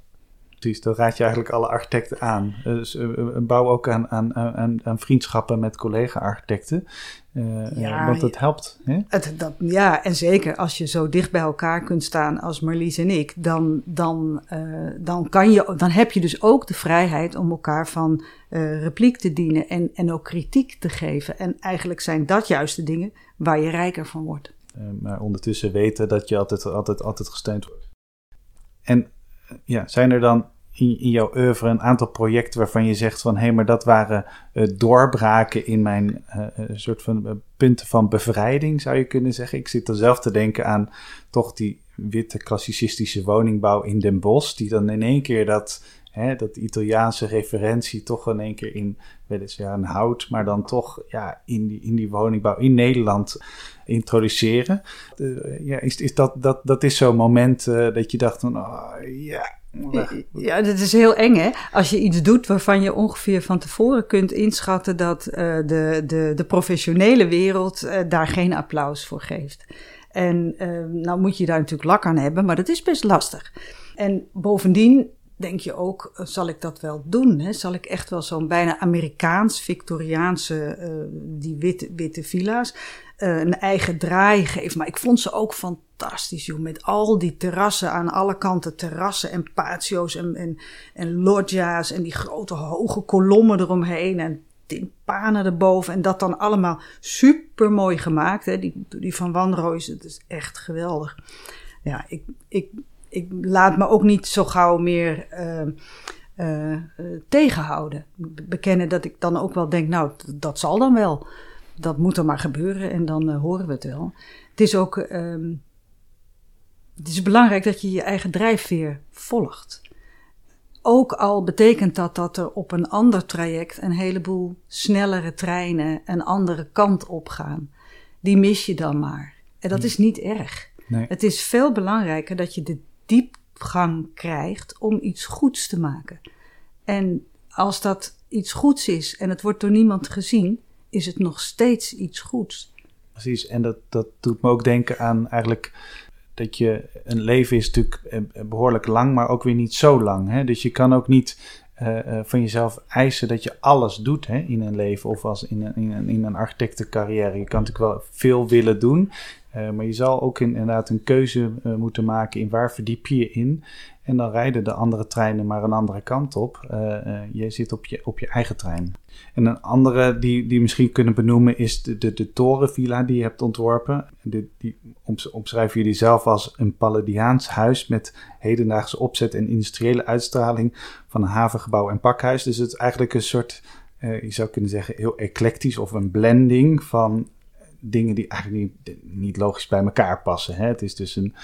precies. Dat raad je eigenlijk alle architecten aan. Dus uh, bouw ook aan, aan, aan, aan vriendschappen met collega-architecten. Uh, ja, want dat helpt. Hè? Het, dat, ja, en zeker als je zo dicht bij elkaar kunt staan als Marlies en ik, dan, dan, uh, dan, kan je, dan heb je dus ook de vrijheid om elkaar van uh, repliek te dienen en, en ook kritiek te geven. En eigenlijk zijn dat juist de dingen waar je rijker van wordt. Maar ondertussen weten dat je altijd, altijd, altijd gesteund wordt. En ja, zijn er dan in, in jouw oeuvre een aantal projecten waarvan je zegt van hé, hey, maar dat waren uh, doorbraken in mijn soort van punten van bevrijding, zou je kunnen zeggen. Ik zit er zelf te denken aan toch die witte klassicistische woningbouw in Den Bosch, die dan in één keer dat, dat Italiaanse referentie toch in één keer in, weliswaar een hout, maar dan toch ja, in, die, in die woningbouw in Nederland introduceren. Ja, is, is dat, dat, dat is zo'n moment dat je dacht van, oh, ja, ja, dat is heel eng hè. Als je iets doet waarvan je ongeveer van tevoren kunt inschatten dat uh, de, de, de professionele wereld uh, daar geen applaus voor geeft. En uh, nou moet je daar natuurlijk lak aan hebben, maar dat is best lastig. En bovendien denk je ook, zal ik dat wel doen? Hè? Zal ik echt wel zo'n bijna Amerikaans, Victoriaanse, die witte, witte villa's, een eigen draai geven? Maar ik vond ze ook fantastisch, joh. Met al die terrassen aan alle kanten. Terrassen en patio's en, en, en loggia's. En die grote hoge kolommen eromheen. En timpanen erboven. En dat dan allemaal super mooi gemaakt. Hè. Die, die van Wanrooys, dat is echt geweldig. Ja, ik, ik, ik laat me ook niet zo gauw meer uh, uh, tegenhouden. Bekennen dat ik dan ook wel denk, nou, dat zal dan wel. Dat moet er maar gebeuren en dan horen we het wel. Het is ook, ehm, het is belangrijk dat je je eigen drijfveer volgt. Ook al betekent dat dat er op een ander traject een heleboel snellere treinen een andere kant op gaan. Die mis je dan maar. En dat is niet erg. Nee. Het is veel belangrijker dat je de diepgang krijgt om iets goeds te maken. En als dat iets goeds is en het wordt door niemand gezien, is het nog steeds iets goeds. Precies, en dat, dat doet me ook denken aan eigenlijk dat je een leven is natuurlijk eh, behoorlijk lang, maar ook weer niet zo lang. Hè? Dus je kan ook niet uh, van jezelf eisen dat je alles doet hè, in een leven of als in een, in een, in een architectencarrière. Je kan natuurlijk wel veel willen doen, uh, maar je zal ook inderdaad een keuze moeten maken in waar verdiep je je in. En dan rijden de andere treinen maar een andere kant op. Uh, je zit op je, op je eigen trein. En een andere die, die misschien kunnen benoemen is de, de, de torenvilla die je hebt ontworpen. De, die omschrijven jullie zelf als een Palladiaans huis met hedendaagse opzet en industriële uitstraling van een havengebouw en pakhuis. Dus het is eigenlijk een soort, je zou kunnen zeggen, heel eclectisch of een blending van dingen die eigenlijk niet, niet logisch bij elkaar passen. Hè? Het is dus een,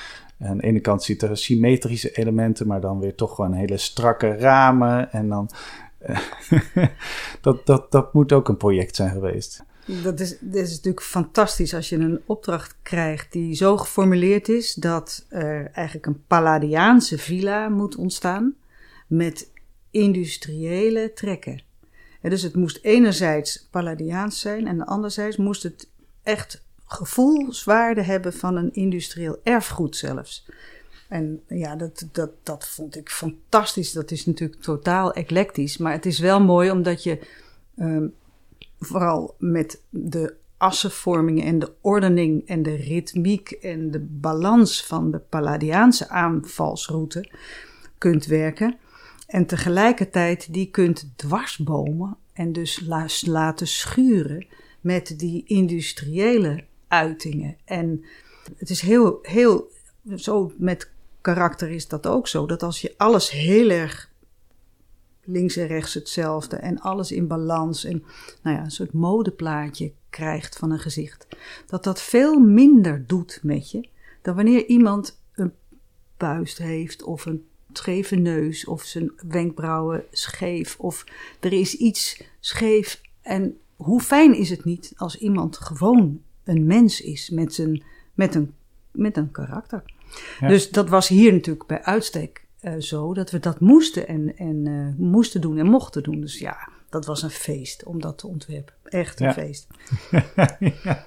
aan de ene kant zitten er symmetrische elementen, maar dan weer toch gewoon hele strakke ramen. En dan. <laughs> dat, dat, dat moet ook een project zijn geweest. Dat is, dat is natuurlijk fantastisch als je een opdracht krijgt die zo geformuleerd is dat er eigenlijk een Palladiaanse villa moet ontstaan met industriële trekken. dus het moest enerzijds Palladiaans zijn en anderzijds moest het echt gevoelswaarde hebben van een industrieel erfgoed zelfs. En ja, dat, dat, dat vond ik fantastisch. Dat is natuurlijk totaal eclectisch. Maar het is wel mooi omdat je um, vooral met de assenvorming en de ordening en de ritmiek en de balans van de Palladiaanse aanvalsroute kunt werken. En tegelijkertijd die kunt dwarsbomen en dus laten schuren met die industriële uitingen. En het is heel, heel, zo met karakter is dat ook zo, dat als je alles heel erg links en rechts hetzelfde en alles in balans en nou ja, een soort modeplaatje krijgt van een gezicht, dat dat veel minder doet met je dan wanneer iemand een puist heeft of een scheve neus of zijn wenkbrauwen scheef of er is iets scheef en hoe fijn is het niet als iemand gewoon een mens is met, zijn, met, een, met een karakter. Dus dat was hier natuurlijk bij uitstek zo dat we dat moesten en, en moesten doen en mochten doen. Dus ja, dat was een feest om dat te ontwerpen. Echt een feest. <laughs> ja,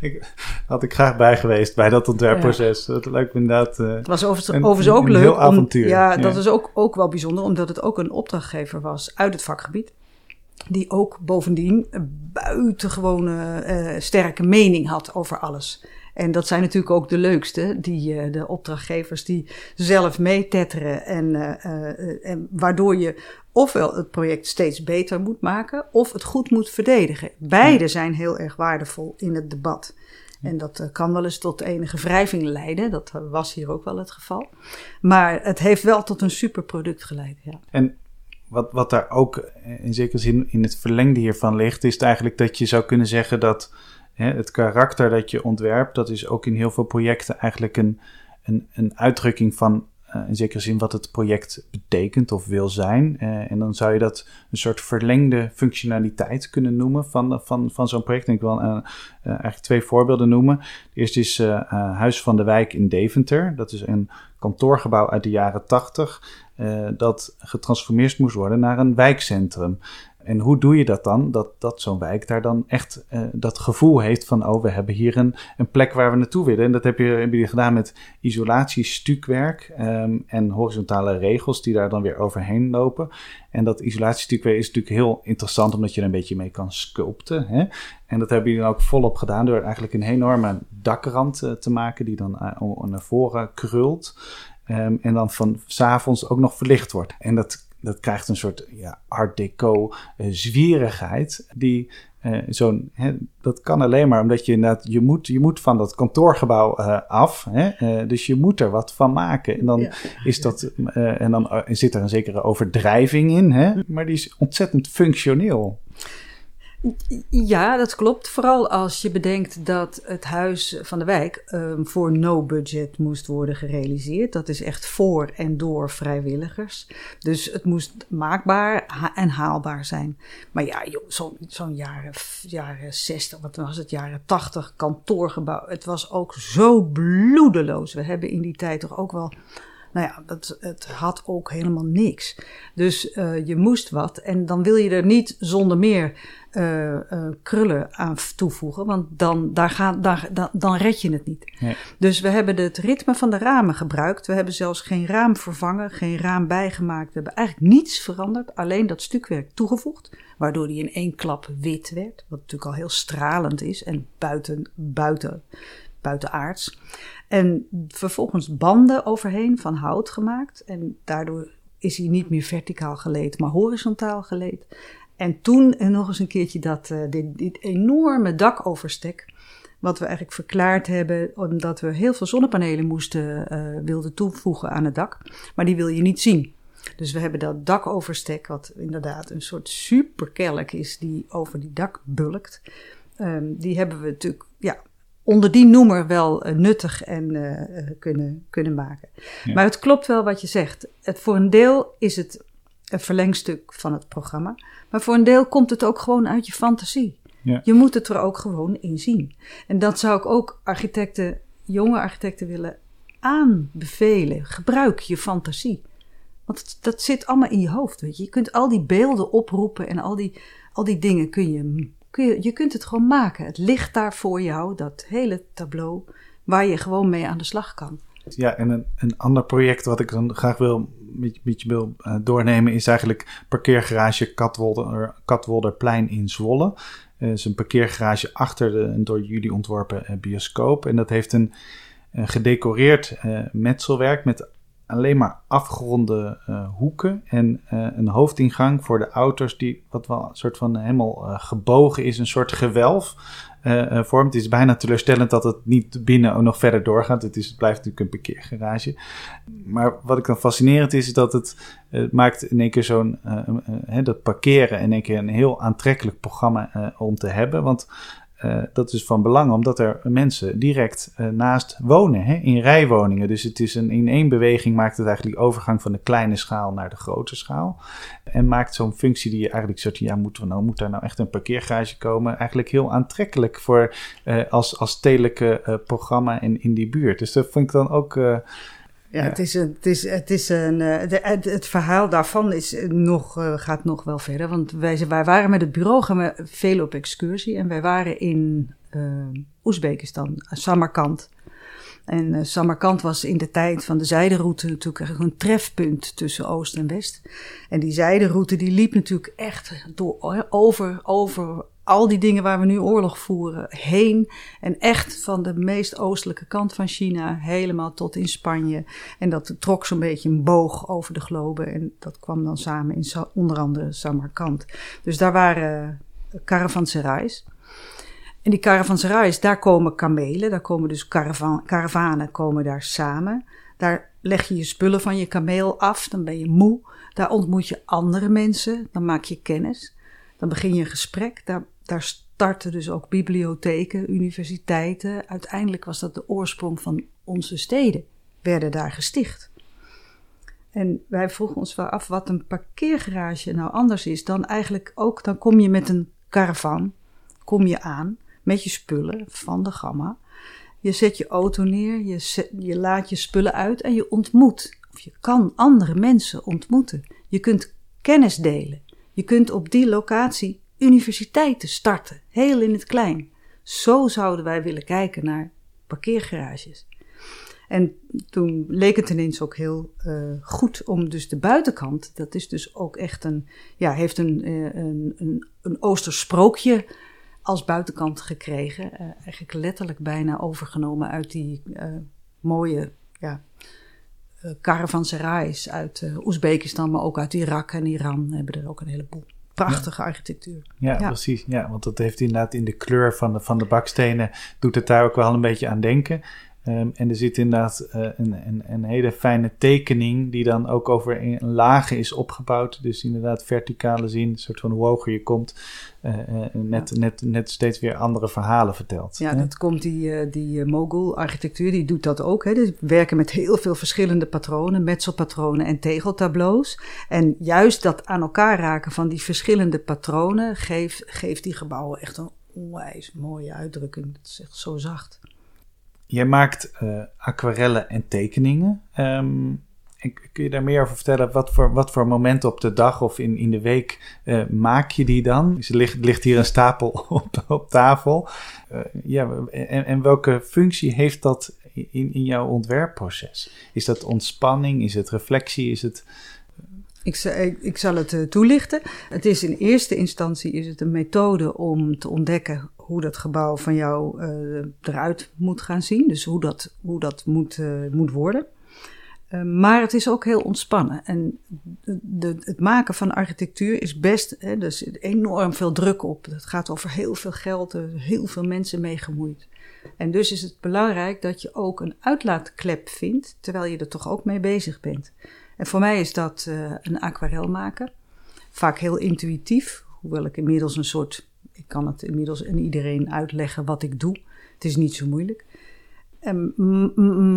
ik, had ik graag bij geweest bij dat ontwerpproces. Dat me inderdaad. Uh, het was overigens, ook leuk. Heel avontuur. ja, dat is ook, ook wel bijzonder, omdat het ook een opdrachtgever was uit het vakgebied. Die ook bovendien een buitengewone uh, sterke mening had over alles. En dat zijn natuurlijk ook de leukste, die, uh, de opdrachtgevers die zelf meetetteren. En, uh, en waardoor je ofwel het project steeds beter moet maken, of het goed moet verdedigen. Beide zijn heel erg waardevol in het debat. En dat kan wel eens tot enige wrijving leiden. Dat was hier ook wel het geval. Maar het heeft wel tot een superproduct geleid. Ja. En wat, wat daar ook in zekere zin in het verlengde hiervan ligt, is eigenlijk dat je zou kunnen zeggen dat hè, het karakter dat je ontwerpt, dat is ook in heel veel projecten eigenlijk een, een, een uitdrukking van uh, in zekere zin wat het project betekent of wil zijn. Uh, en dan zou je dat een soort verlengde functionaliteit kunnen noemen van, van, van zo'n project. En ik wil uh, eigenlijk twee voorbeelden noemen. De eerste is Huis van de Wijk in Deventer. Dat is een kantoorgebouw uit de jaren 80 dat getransformeerd moest worden naar een wijkcentrum. En hoe doe je dat dan? Dat, dat zo'n wijk daar dan echt uh, dat gevoel heeft van, oh, we hebben hier een, een plek waar we naartoe willen. En dat heb je, heb gedaan met isolatie, stukwerk um, en horizontale regels die daar dan weer overheen lopen. En dat isolatiestukwerk is natuurlijk heel interessant, omdat je er een beetje mee kan sculpten. Hè? En dat hebben jullie dan ook volop gedaan door eigenlijk een enorme dakrand uh, te maken, die dan naar voren krult. Um, en dan van s'avonds ook nog verlicht wordt. En dat dat krijgt een soort ja, art deco uh, zwierigheid. Die uh, zo'n, dat kan alleen maar omdat je inderdaad, je moet, je moet van dat kantoorgebouw uh, af. Hè? dus je moet er wat van maken. En dan, is dat, en dan zit er een zekere overdrijving in, hè? maar die is ontzettend functioneel. Ja, dat klopt. Vooral als je bedenkt dat het huis van de wijk um, voor no budget moest worden gerealiseerd. Dat is echt voor en door vrijwilligers. Dus het moest maakbaar en haalbaar zijn. Maar ja, zo'n zo jaren, jaren 60, wat was het, jaren 80 kantoorgebouw. Het was ook zo bloedeloos. We hebben in die tijd toch ook wel nou ja, dat, het had ook helemaal niks. Dus uh, je moest wat. En dan wil je er niet zonder meer uh, uh, krullen aan toevoegen. Want dan, daar dan, dan red je het niet. Nee. Dus we hebben het ritme van de ramen gebruikt. We hebben zelfs geen raam vervangen, geen raam bijgemaakt. We hebben eigenlijk niets veranderd. Alleen dat stukwerk toegevoegd. Waardoor die in één klap wit werd. Wat natuurlijk al heel stralend is. En buiten, buiten, buitenaards. En vervolgens banden overheen van hout gemaakt. En daardoor is hij niet meer verticaal geleed, maar horizontaal geleed. En toen nog eens een keertje dat, uh, dit, dit, enorme dakoverstek. Wat we eigenlijk verklaard hebben omdat we heel veel zonnepanelen moesten, uh, wilden toevoegen aan het dak. Maar die wil je niet zien. Dus we hebben dat dakoverstek, wat inderdaad een soort superkelk is die over die dak bulkt. Um, die hebben we natuurlijk ja, onder die noemer wel uh, nuttig en uh, kunnen, kunnen maken. Ja. Maar het klopt wel wat je zegt. Het, voor een deel is het een verlengstuk van het programma. Maar voor een deel komt het ook gewoon uit je fantasie. Ja. Je moet het er ook gewoon in zien. En dat zou ik ook architecten, jonge architecten willen aanbevelen. Gebruik je fantasie. Want dat zit allemaal in je hoofd, weet je. Je kunt al die beelden oproepen en al die, al die dingen kun je je, kunt het gewoon maken. Het ligt daar voor jou, dat hele tableau, waar je gewoon mee aan de slag kan. Ja, en een, een ander project wat ik dan graag wil, met, je wil uh, doornemen is eigenlijk parkeergarage Katwolder, Katwolderplein in Zwolle. Het uh, is een parkeergarage achter de een door jullie ontworpen uh, bioscoop. En dat heeft een gedecoreerd metselwerk met alleen maar afgeronde uh, hoeken en uh, een hoofdingang voor de auto's die wat wel een soort van helemaal uh, gebogen is, een soort gewelf vormt. Het is bijna teleurstellend dat het niet binnen nog verder doorgaat. Het, is, het blijft natuurlijk een parkeergarage. Maar wat ik dan fascinerend is, is dat het, maakt in één keer zo'n, dat parkeren in één keer een heel aantrekkelijk programma om te hebben. Want uh, dat is van belang omdat er mensen direct uh, naast wonen, hè, in rijwoningen. Dus het is een, in één beweging maakt het eigenlijk die overgang van de kleine schaal naar de grote schaal. En maakt zo'n functie die je eigenlijk soort, ja, moeten nou, moet daar nou echt een parkeergarage komen? Eigenlijk heel aantrekkelijk voor uh, als, als stedelijke programma in, in die buurt. Dus dat vind ik dan ook Ja, Het, is, het, is, het, is een, de, het, het, verhaal daarvan is nog, gaat nog wel verder. Want wij, wij waren met het bureau gaan we veel op excursie. En wij waren in uh, Oezbekistan, Samarkand. En uh, Samarkand was in de tijd van de zijderoute natuurlijk een trefpunt tussen Oost en West. En die zijderoute die liep natuurlijk echt door, over, over al die dingen waar we nu oorlog voeren heen. En echt van de meest oostelijke kant van China helemaal tot in Spanje. En dat trok zo'n beetje een boog over de globe. En dat kwam dan samen in onder andere Samarkand. Dus daar waren caravanserais. En die caravanserais, daar komen kamelen, daar komen dus caravan, karavanen komen daar samen. Daar leg je je spullen van je kameel af, dan ben je moe. Daar ontmoet je andere mensen, dan maak je kennis. Dan begin je een gesprek. Daar starten dus ook bibliotheken, universiteiten. Uiteindelijk was dat de oorsprong van onze steden, werden daar gesticht. En wij vroegen ons wel af wat een parkeergarage nou anders is dan eigenlijk ook, dan kom je met een caravan, kom je aan met je spullen van de gamma. Je zet je auto neer, je, je laat je spullen uit en je ontmoet. Of je kan andere mensen ontmoeten. Je kunt kennis delen. Je kunt op die locatie universiteiten starten, heel in het klein. Zo zouden wij willen kijken naar parkeergarages. En toen leek het ineens ook heel uh, goed om dus de buitenkant, dat is dus ook echt een, ja, heeft een, uh, een, een, een Oosters sprookje als buitenkant gekregen. Uh, eigenlijk letterlijk bijna overgenomen uit die mooie ja, caravanserais uit Oezbekistan, maar ook uit Irak en Iran hebben er ook een heleboel. Prachtige architectuur. Ja, ja, precies. Ja, want dat heeft inderdaad in de kleur van de, van de bakstenen, doet het daar ook wel een beetje aan denken. Um, en er zit inderdaad uh, een, een, een, hele fijne tekening die dan ook over een lagen is opgebouwd. Dus inderdaad verticale zin, een soort van hoe hoger je komt, uh, uh, net, net, net steeds weer andere verhalen vertelt. Ja, dat komt die, die mogul-architectuur, die doet dat ook. Hè. Dus werken met heel veel verschillende patronen, metselpatronen en tegeltableaus. En juist dat aan elkaar raken van die verschillende patronen geeft, geeft die gebouwen echt een onwijs mooie uitdrukking. Dat is echt zo zacht. Jij maakt uh, aquarellen en tekeningen. Um, kun je daar meer over vertellen? Wat voor, wat voor momenten op de dag of in, in de week uh, maak je die dan? Dus er ligt, hier een stapel <laughs> op, op tafel. Uh, ja, en, en welke functie heeft dat in, in jouw ontwerpproces? Is dat ontspanning? Is het reflectie? Is het... Ik, ik, zal het toelichten. Het is in eerste instantie is het een methode om te ontdekken hoe dat gebouw van jou uh, eruit moet gaan zien. Dus hoe dat, hoe dat moet, uh, moet worden. Uh, maar het is ook heel ontspannen. En de, het maken van architectuur is best, hè, dus enorm veel druk op. Het gaat over heel veel geld, er heel veel mensen mee gemoeid. En dus is het belangrijk dat je ook een uitlaatklep vindt, terwijl je er toch ook mee bezig bent. En voor mij is dat een aquarel maken. Vaak heel intuïtief, hoewel ik inmiddels een soort ik kan het inmiddels aan iedereen uitleggen wat ik doe. Het is niet zo moeilijk.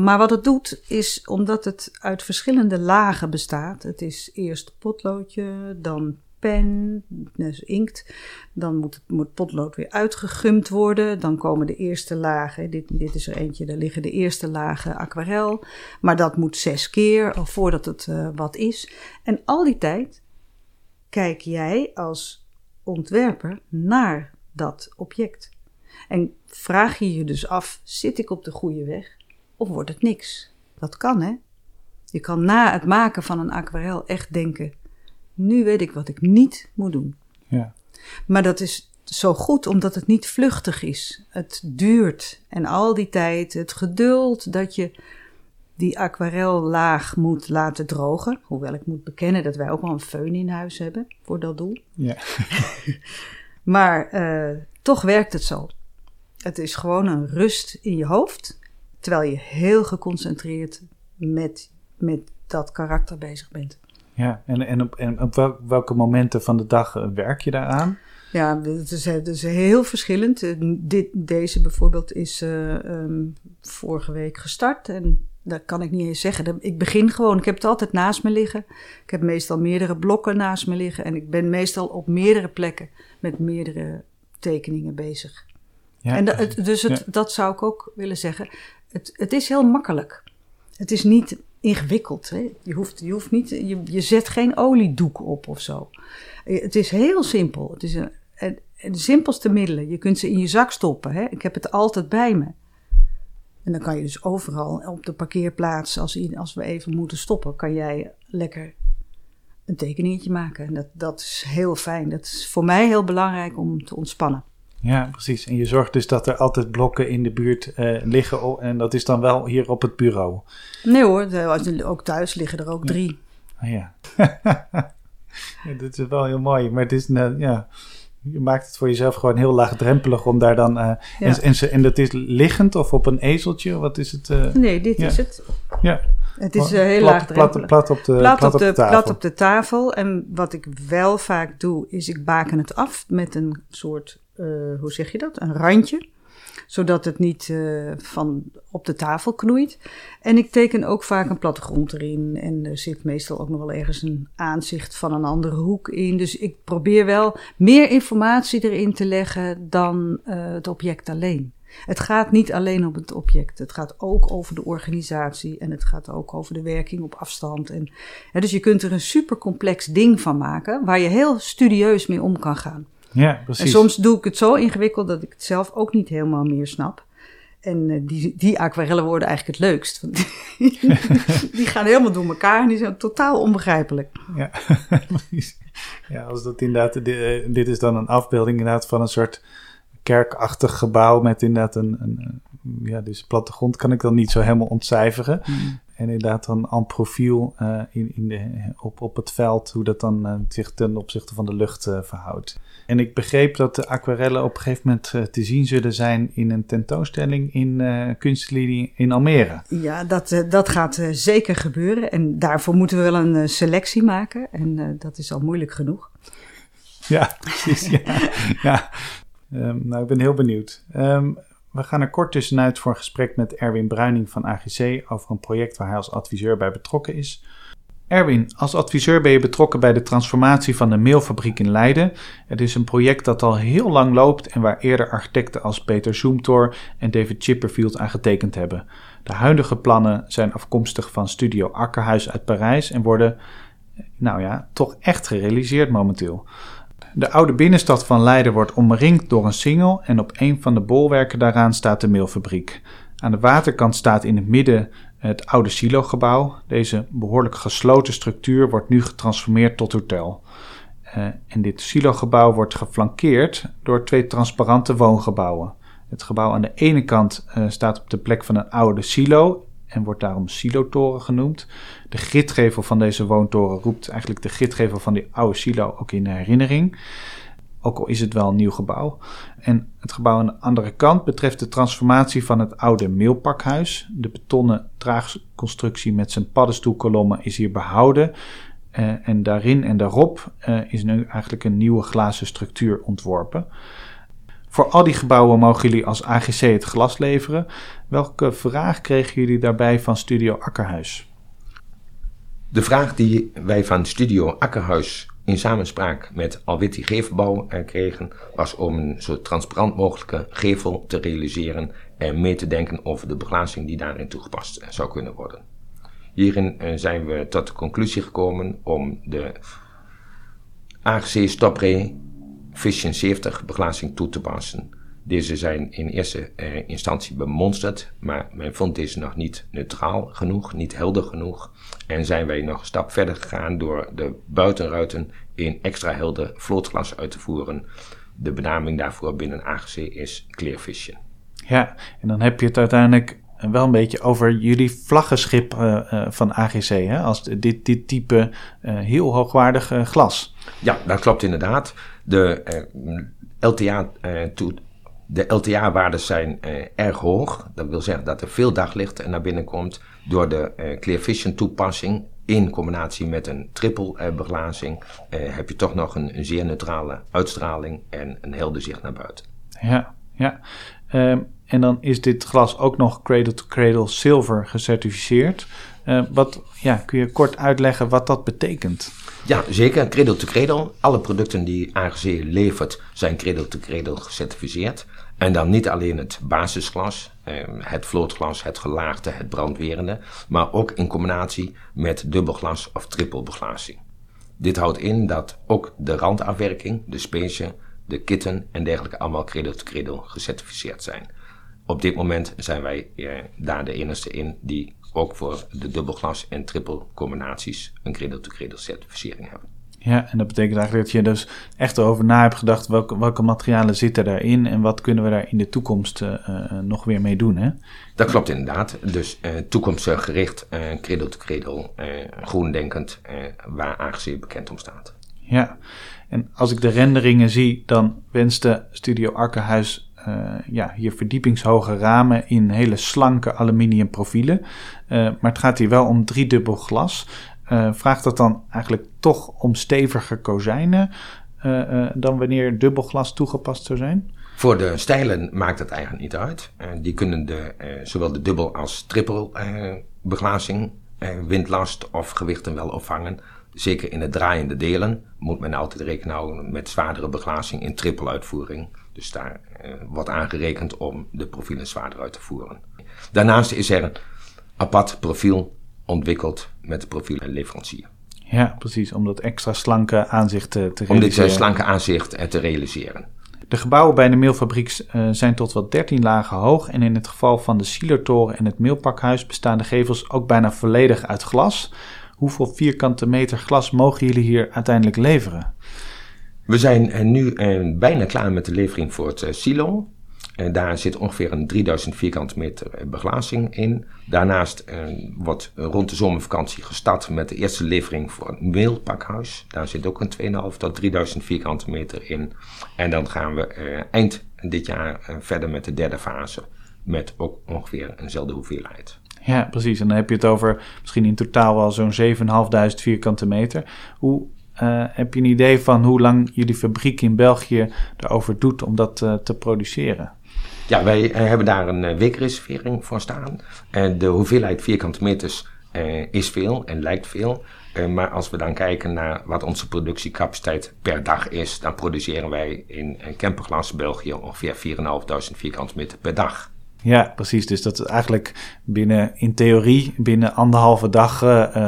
maar wat het doet, is omdat het uit verschillende lagen bestaat. Het is eerst potloodje, dan pen, dus inkt. Dan moet het moet potlood weer uitgegumd worden. Dan komen de eerste lagen. Dit, dit is er eentje, daar liggen de eerste lagen aquarel. Maar dat moet zes keer voordat het uh, wat is. En al die tijd kijk jij als ontwerper naar dat object. En vraag je je dus af: zit ik op de goede weg of wordt het niks? Dat kan, hè? Je kan na het maken van een aquarel echt denken: nu weet ik wat ik niet moet doen. Ja. Maar dat is zo goed omdat het niet vluchtig is. Het duurt en al die tijd, het geduld dat je die aquarellaag moet laten drogen. Hoewel ik moet bekennen dat wij ook wel een föhn in huis hebben voor dat doel. Ja. <laughs> maar uh, toch werkt het zo. Het is gewoon een rust in je hoofd, terwijl je heel geconcentreerd met, met dat karakter bezig bent. Ja, en, en op, en op welke momenten van de dag eh, werk je daaraan? Ja, het is, het is heel verschillend. Eh, dit, deze bijvoorbeeld is uh, um, vorige week gestart en dat kan ik niet eens zeggen. Ik begin gewoon, ik heb het altijd naast me liggen. Ik heb meestal meerdere blokken naast me liggen. En ik ben meestal op meerdere plekken met meerdere tekeningen bezig. Ja, en dat, dus het, dat zou ik ook willen zeggen. Het, het is heel makkelijk. Het is niet ingewikkeld. Hè? Je, hoeft, je, hoeft niet, je, je zet geen oliedoek op of zo. Eh, Het is heel simpel. Het is een, een- de simpelste middelen. Je kunt ze in je zak stoppen. Hè? Ik heb het altijd bij me. En dan kan je dus overal op de parkeerplaats, als, als we even moeten stoppen, kan jij lekker een tekeningetje maken. En dat, dat is heel fijn. Dat is voor mij heel belangrijk om te ontspannen. Ja, precies. En je zorgt dus dat er altijd blokken in de buurt eh, liggen. En dat is dan wel hier op het bureau. Nee hoor, ook thuis liggen er ook drie. Ah, ja. <laughs> ja. Dit is wel heel mooi. Maar het is, nou, ja, je maakt het voor jezelf gewoon heel laagdrempelig om daar dan... eh, Ja. en, en, ze- en dat is liggend of op een ezeltje? Wat is het? eh? Nee, dit Ja. is het. ja. Het is eh, heel plat, laagdrempelig. plat, plat op de, plat, op de, tafel. plat op de tafel. En wat ik wel vaak doe, is ik baken het af met een soort, hoe zeg je dat? Een randje. Zodat het niet eh, van op de tafel knoeit. En ik teken ook vaak een plattegrond erin. En er zit meestal ook nog wel ergens een aanzicht van een andere hoek in. Dus ik probeer wel meer informatie erin te leggen dan eh, het object alleen. Het gaat niet alleen om het object. Het gaat ook over de organisatie en het gaat ook over de werking op afstand. En, hè, dus je kunt er een super complex ding van maken waar je heel studieus mee om kan gaan. Ja, precies. En soms doe ik het zo ingewikkeld dat ik het zelf ook niet helemaal meer snap. En eh, die, die aquarellen worden eigenlijk het leukst. Want die <laughs> gaan helemaal door elkaar en die zijn totaal onbegrijpelijk. Ja, <laughs> precies. Ja, als dat inderdaad, dit, eh, dit is dan een afbeelding inderdaad van een soort kerkachtig gebouw met inderdaad een, een ja, dus plattegrond kan ik dan niet zo helemaal ontcijferen. En inderdaad dan aan profiel eh, in, in de, op, op het veld, hoe dat dan eh, zich ten opzichte van de lucht eh, verhoudt. En ik begreep dat de aquarellen op een gegeven moment te zien zullen zijn in een tentoonstelling in Kunstlinie in Almere. Ja, dat, dat gaat zeker gebeuren. En daarvoor moeten we wel een selectie maken. En dat is al moeilijk genoeg. Ja, precies. <laughs> Ja. ja. Ehm, nou, ik ben heel benieuwd. Ehm, we gaan er kort tussenuit voor een gesprek met Erwin Bruining van AGC over een project waar hij als adviseur bij betrokken is. Erwin, als adviseur ben je betrokken bij de transformatie van de mailfabriek in Leiden. Het is een project dat al heel lang loopt en waar eerder architecten als Peter Zoomtor en David Chipperfield aan getekend hebben. De huidige plannen zijn afkomstig van Studio Akkerhuis uit Parijs en worden, nou ja, toch echt gerealiseerd momenteel. De oude binnenstad van Leiden wordt omringd door een singel en op een van de bolwerken daaraan staat de mailfabriek. Aan de waterkant staat in het midden het oude silogebouw. Deze behoorlijk gesloten structuur wordt nu getransformeerd tot hotel. Eh, en dit silogebouw wordt geflankeerd door twee transparante woongebouwen. Het gebouw aan de ene kant eh, staat op de plek van een oude silo en wordt daarom silotoren genoemd. De gridgevel van deze woontoren roept eigenlijk de gridgevel van die oude silo ook in herinnering. Ook al is het wel een nieuw gebouw. En het gebouw aan de andere kant betreft de transformatie van het oude meelpakhuis. De betonnen draagconstructie met zijn paddenstoelkolommen is hier behouden. Eh, en daarin en daarop eh, is nu eigenlijk een nieuwe glazen structuur ontworpen. Voor al die gebouwen mogen jullie als AGC het glas leveren. Welke vraag kregen jullie daarbij van Studio Akkerhuis? De vraag die wij van Studio Akkerhuis in samenspraak met Alwitti Gevelbouw kregen, was om een zo transparant mogelijke gevel te realiseren en mee te denken over de beglazing die daarin toegepast zou kunnen worden. Hierin eh, zijn we tot de conclusie gekomen om de AGC Stopray Vision 70 beglazing toe te passen. Deze zijn in eerste eh, instantie bemonsterd, maar men vond deze nog niet neutraal genoeg, niet helder genoeg. En zijn wij nog een stap verder gegaan door de buitenruiten in extra helder vlootglas uit te voeren. De benaming daarvoor binnen AGC is Clear Vision. Ja, en dan heb je het uiteindelijk wel een beetje over jullie vlaggenschip uh, uh, van AGC, hè? als dit, dit type uh, heel hoogwaardig glas. Ja, dat klopt inderdaad. De LTA to, de LTA-waarden zijn uh, erg hoog. Dat wil zeggen dat er veel daglicht naar binnen komt door de uh, Clear Vision toepassing. In combinatie met een triple uh, beglazing heb je toch nog een, een, zeer neutrale uitstraling en een helder zicht naar buiten. Ja, ja. Um, en dan is dit glas ook nog cradle-to-cradle -cradle zilver gecertificeerd. wat, ja, kun je kort uitleggen wat dat betekent? Ja, zeker. Cradle to Cradle. Alle producten die AGC levert zijn Cradle to Cradle gecertificeerd. En dan niet alleen het basisglas, het vlootglas, het gelaagde, het brandwerende, maar ook in combinatie met dubbelglas of trippelbeglazing. Dit houdt in dat ook de randafwerking, de specie, de kitten en dergelijke allemaal cradle to cradle gecertificeerd zijn. Op dit moment zijn wij eh, daar de enige in die ook voor de dubbelglas en triple combinaties een cradle to cradle certificering hebben. Ja, en dat betekent eigenlijk dat je dus echt erover na hebt gedacht welke, welke materialen zitten daarin en wat kunnen we daar in de toekomst uh, nog weer mee doen. Hè? Dat klopt inderdaad. Dus uh, toekomstgericht, uh, cradle to cradle, groendenkend, waar AGC bekend om staat. Ja, en als ik de renderingen zie, dan wenste Studio Arkenhuis ja, hier verdiepingshoge ramen in hele slanke aluminium profielen. maar het gaat hier wel om driedubbel glas. Uh, vraagt dat dan eigenlijk toch om steviger kozijnen uh, dan wanneer dubbelglas toegepast zou zijn? Voor de stijlen maakt het eigenlijk niet uit. die kunnen de, zowel de dubbel als triple beglazing, windlast of gewichten wel opvangen. Zeker in de draaiende delen moet men altijd rekening houden met zwaardere beglazing in triple uitvoering. Dus daar wordt aangerekend om de profielen zwaarder uit te voeren. Daarnaast is er een apart profiel ontwikkeld met de profielleverancier. Ja, precies, om dat extra slanke aanzicht te, te realiseren. Om dit uh, slanke aanzicht te realiseren. De gebouwen bij de meelfabriek uh, zijn tot wel 13 lagen hoog en in het geval van de Sielertoren en het meelpakhuis bestaan de gevels ook bijna volledig uit glas. Hoeveel vierkante meter glas mogen jullie hier uiteindelijk leveren? We zijn nu bijna klaar met de levering voor het silo. Daar zit ongeveer een 3000 vierkante meter beglazing in. Daarnaast eh, wordt rond de zomervakantie gestart met de eerste levering voor het meelpakhuis. Daar zit ook een 2.500 tot 3000 vierkante meter in. En dan gaan we eh, eind dit jaar eh, verder met de derde fase. Met ook ongeveer eenzelfde hoeveelheid. Ja, precies. En dan heb je het over misschien in totaal wel zo'n 7.500 vierkante meter. Hoe heb je een idee van hoe lang jullie fabriek in België erover doet om dat te produceren? Ja, wij uh, hebben daar een weekreservering voor staan. En de hoeveelheid vierkante meters is veel en lijkt veel. maar als we dan kijken naar wat onze productiecapaciteit per dag is, dan produceren wij in Kemperglas België ongeveer 4.500 vierkante meter per dag. Ja, precies. Dus dat is eigenlijk binnen, in theorie, binnen anderhalve dag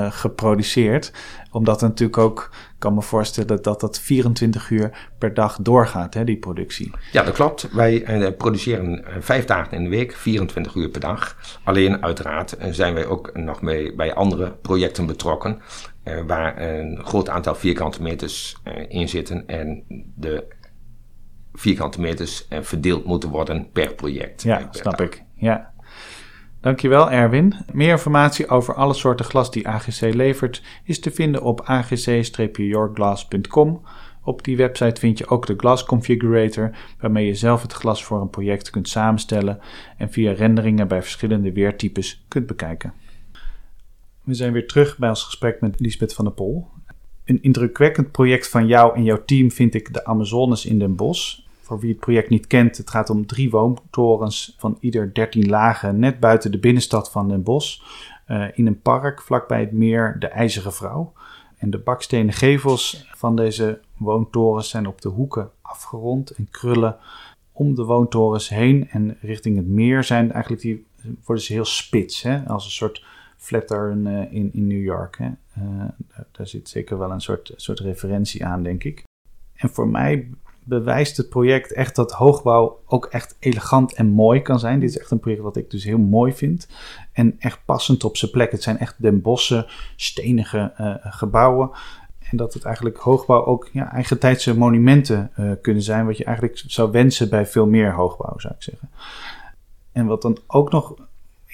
geproduceerd. Omdat natuurlijk ook, kan me voorstellen dat dat 24 uur per dag doorgaat, hè, die productie. Ja, dat klopt. Wij uh, produceren vijf dagen in de week, 24 uur per dag. Alleen uiteraard zijn wij ook nog mee bij andere projecten betrokken. waar een groot aantal vierkante meters in zitten en de vierkante meters en verdeeld moeten worden per project. Ja, snap ik. Ja. Dankjewel Erwin. Meer informatie over alle soorten glas die AGC levert is te vinden op agc-yourglass.com. Op die website vind je ook de Glass Configurator, waarmee je zelf het glas voor een project kunt samenstellen en via renderingen bij verschillende weertypes kunt bekijken. We zijn weer terug bij ons gesprek met Lisbeth van der Pol. Een indrukwekkend project van jou en jouw team vind ik de Amazones in Den Bosch. Voor wie het project niet kent, het gaat om drie woontorens van ieder 13 lagen net buiten de binnenstad van Den Bosch. Uh, in een park vlakbij het meer De IJzeren Vrouw. En de bakstenen gevels van deze woontorens zijn op de hoeken afgerond en krullen om de woontorens heen en richting het meer zijn eigenlijk die, worden ze heel spits, hè? als een soort flatter uh, in, in New York. Hè? Daar, daar, zit zeker wel een soort, soort referentie aan, denk ik. En voor mij bewijst het project echt dat hoogbouw ook echt elegant en mooi kan zijn. Dit is echt een project wat ik dus heel mooi vind. En echt passend op zijn plek. Het zijn echt den bossen, stenige uh, gebouwen. En dat het eigenlijk hoogbouw ook ja, eigentijdse monumenten uh, kunnen zijn. Wat je eigenlijk zou wensen bij veel meer hoogbouw, zou ik zeggen. En wat dan ook nog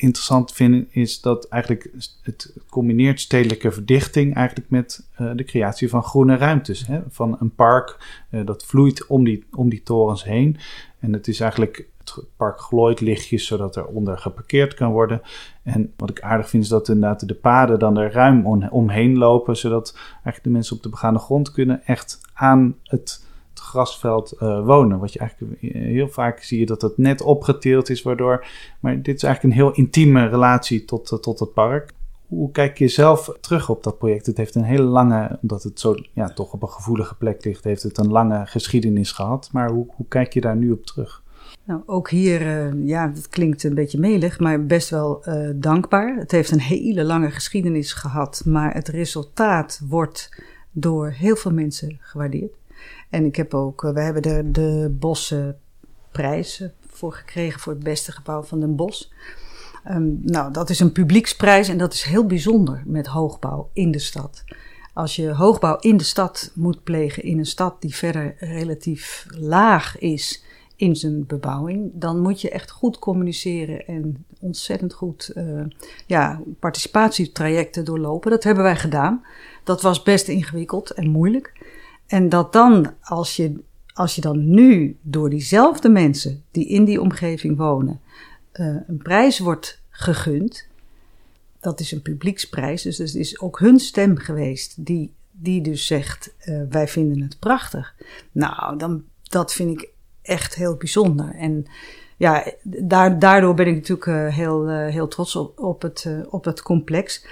interessant vinden is dat eigenlijk het combineert stedelijke verdichting eigenlijk met uh, de creatie van groene ruimtes. Hè? Van een park uh, dat vloeit om die, om die torens heen. En het is eigenlijk, het park glooit lichtjes zodat er onder geparkeerd kan worden. En wat ik aardig vind is dat inderdaad de paden dan er ruim om, omheen lopen. Zodat eigenlijk de mensen op de begane grond kunnen echt aan het grasveld uh, wonen. Wat je eigenlijk eh, heel vaak zie je dat het net opgeteeld is, waardoor. Maar dit is eigenlijk een heel intieme relatie tot, uh, tot het park. hoe kijk je zelf terug op dat project? Het heeft een hele lange, omdat het zo ja, toch op een gevoelige plek ligt, heeft het een lange geschiedenis gehad. Maar hoe, hoe kijk je daar nu op terug? Nou, ook hier, ja, dat klinkt een beetje melig, maar best wel dankbaar. Het heeft een hele lange geschiedenis gehad, maar het resultaat wordt door heel veel mensen gewaardeerd. En ik heb ook, uh, we hebben er de Bosse prijs voor gekregen voor het beste gebouw van Den Bosch. Um, nou, dat is een publieksprijs en dat is heel bijzonder met hoogbouw in de stad. Als je hoogbouw in de stad moet plegen, in een stad die verder relatief laag is in zijn bebouwing, dan moet je echt goed communiceren en ontzettend goed uh, ja, participatietrajecten doorlopen. Dat hebben wij gedaan. Dat was best ingewikkeld en moeilijk. En dat dan, als je, als je dan nu door diezelfde mensen die in die omgeving wonen, uh, een prijs wordt gegund, dat is een publieksprijs, dus het is ook hun stem geweest die, die dus zegt: uh, wij vinden het prachtig. Nou, dan, dat vind ik echt heel bijzonder. En ja, daar, daardoor ben ik natuurlijk uh, heel, heel trots op, op, het, op het complex.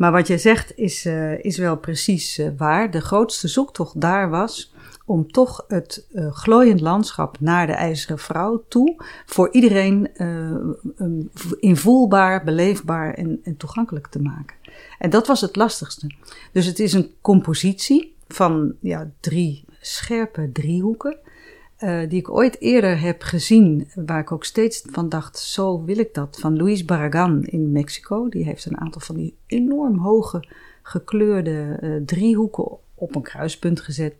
Maar wat jij zegt is, is wel precies waar. De grootste zoektocht daar was om toch het glooiend landschap naar de IJzeren Vrouw toe voor iedereen invoelbaar, beleefbaar en, en toegankelijk te maken. En dat was het lastigste. Dus het is een compositie van ja, drie scherpe driehoeken. Uh, die ik ooit eerder heb gezien, waar ik ook steeds van dacht, zo wil ik dat, van Luis Barragan in Mexico. Die heeft een aantal van die enorm hoge gekleurde uh, driehoeken op een kruispunt gezet.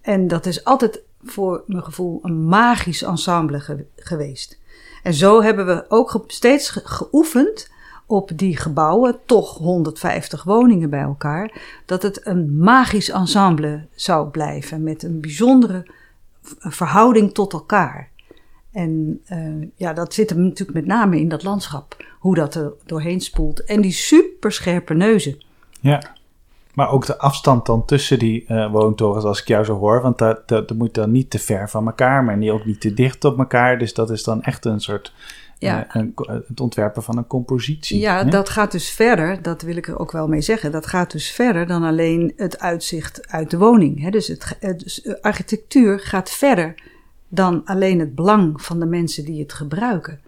En dat is altijd voor mijn gevoel een magisch ensemble ge geweest. En zo hebben we ook steeds ge geoefend op die gebouwen, toch 150 woningen bij elkaar, dat het een magisch ensemble zou blijven met een bijzondere verhouding tot elkaar. En uh, ja, dat zit hem natuurlijk met name in dat landschap, hoe dat er doorheen spoelt. En die superscherpe neuzen. Ja, maar ook de afstand dan tussen die uh, woontorens, als ik jou zo hoor. Want dat, dat, moet dan niet te ver van elkaar, maar ook niet te dicht op elkaar. Dus dat is dan echt een soort ja. Uh, een, het ontwerpen van een compositie. Ja, hè? dat gaat dus verder, dat wil ik er ook wel mee zeggen. Dat gaat dus verder dan alleen het uitzicht uit de woning. Hè? Dus, het, het, architectuur gaat verder dan alleen het belang van de mensen die het gebruiken.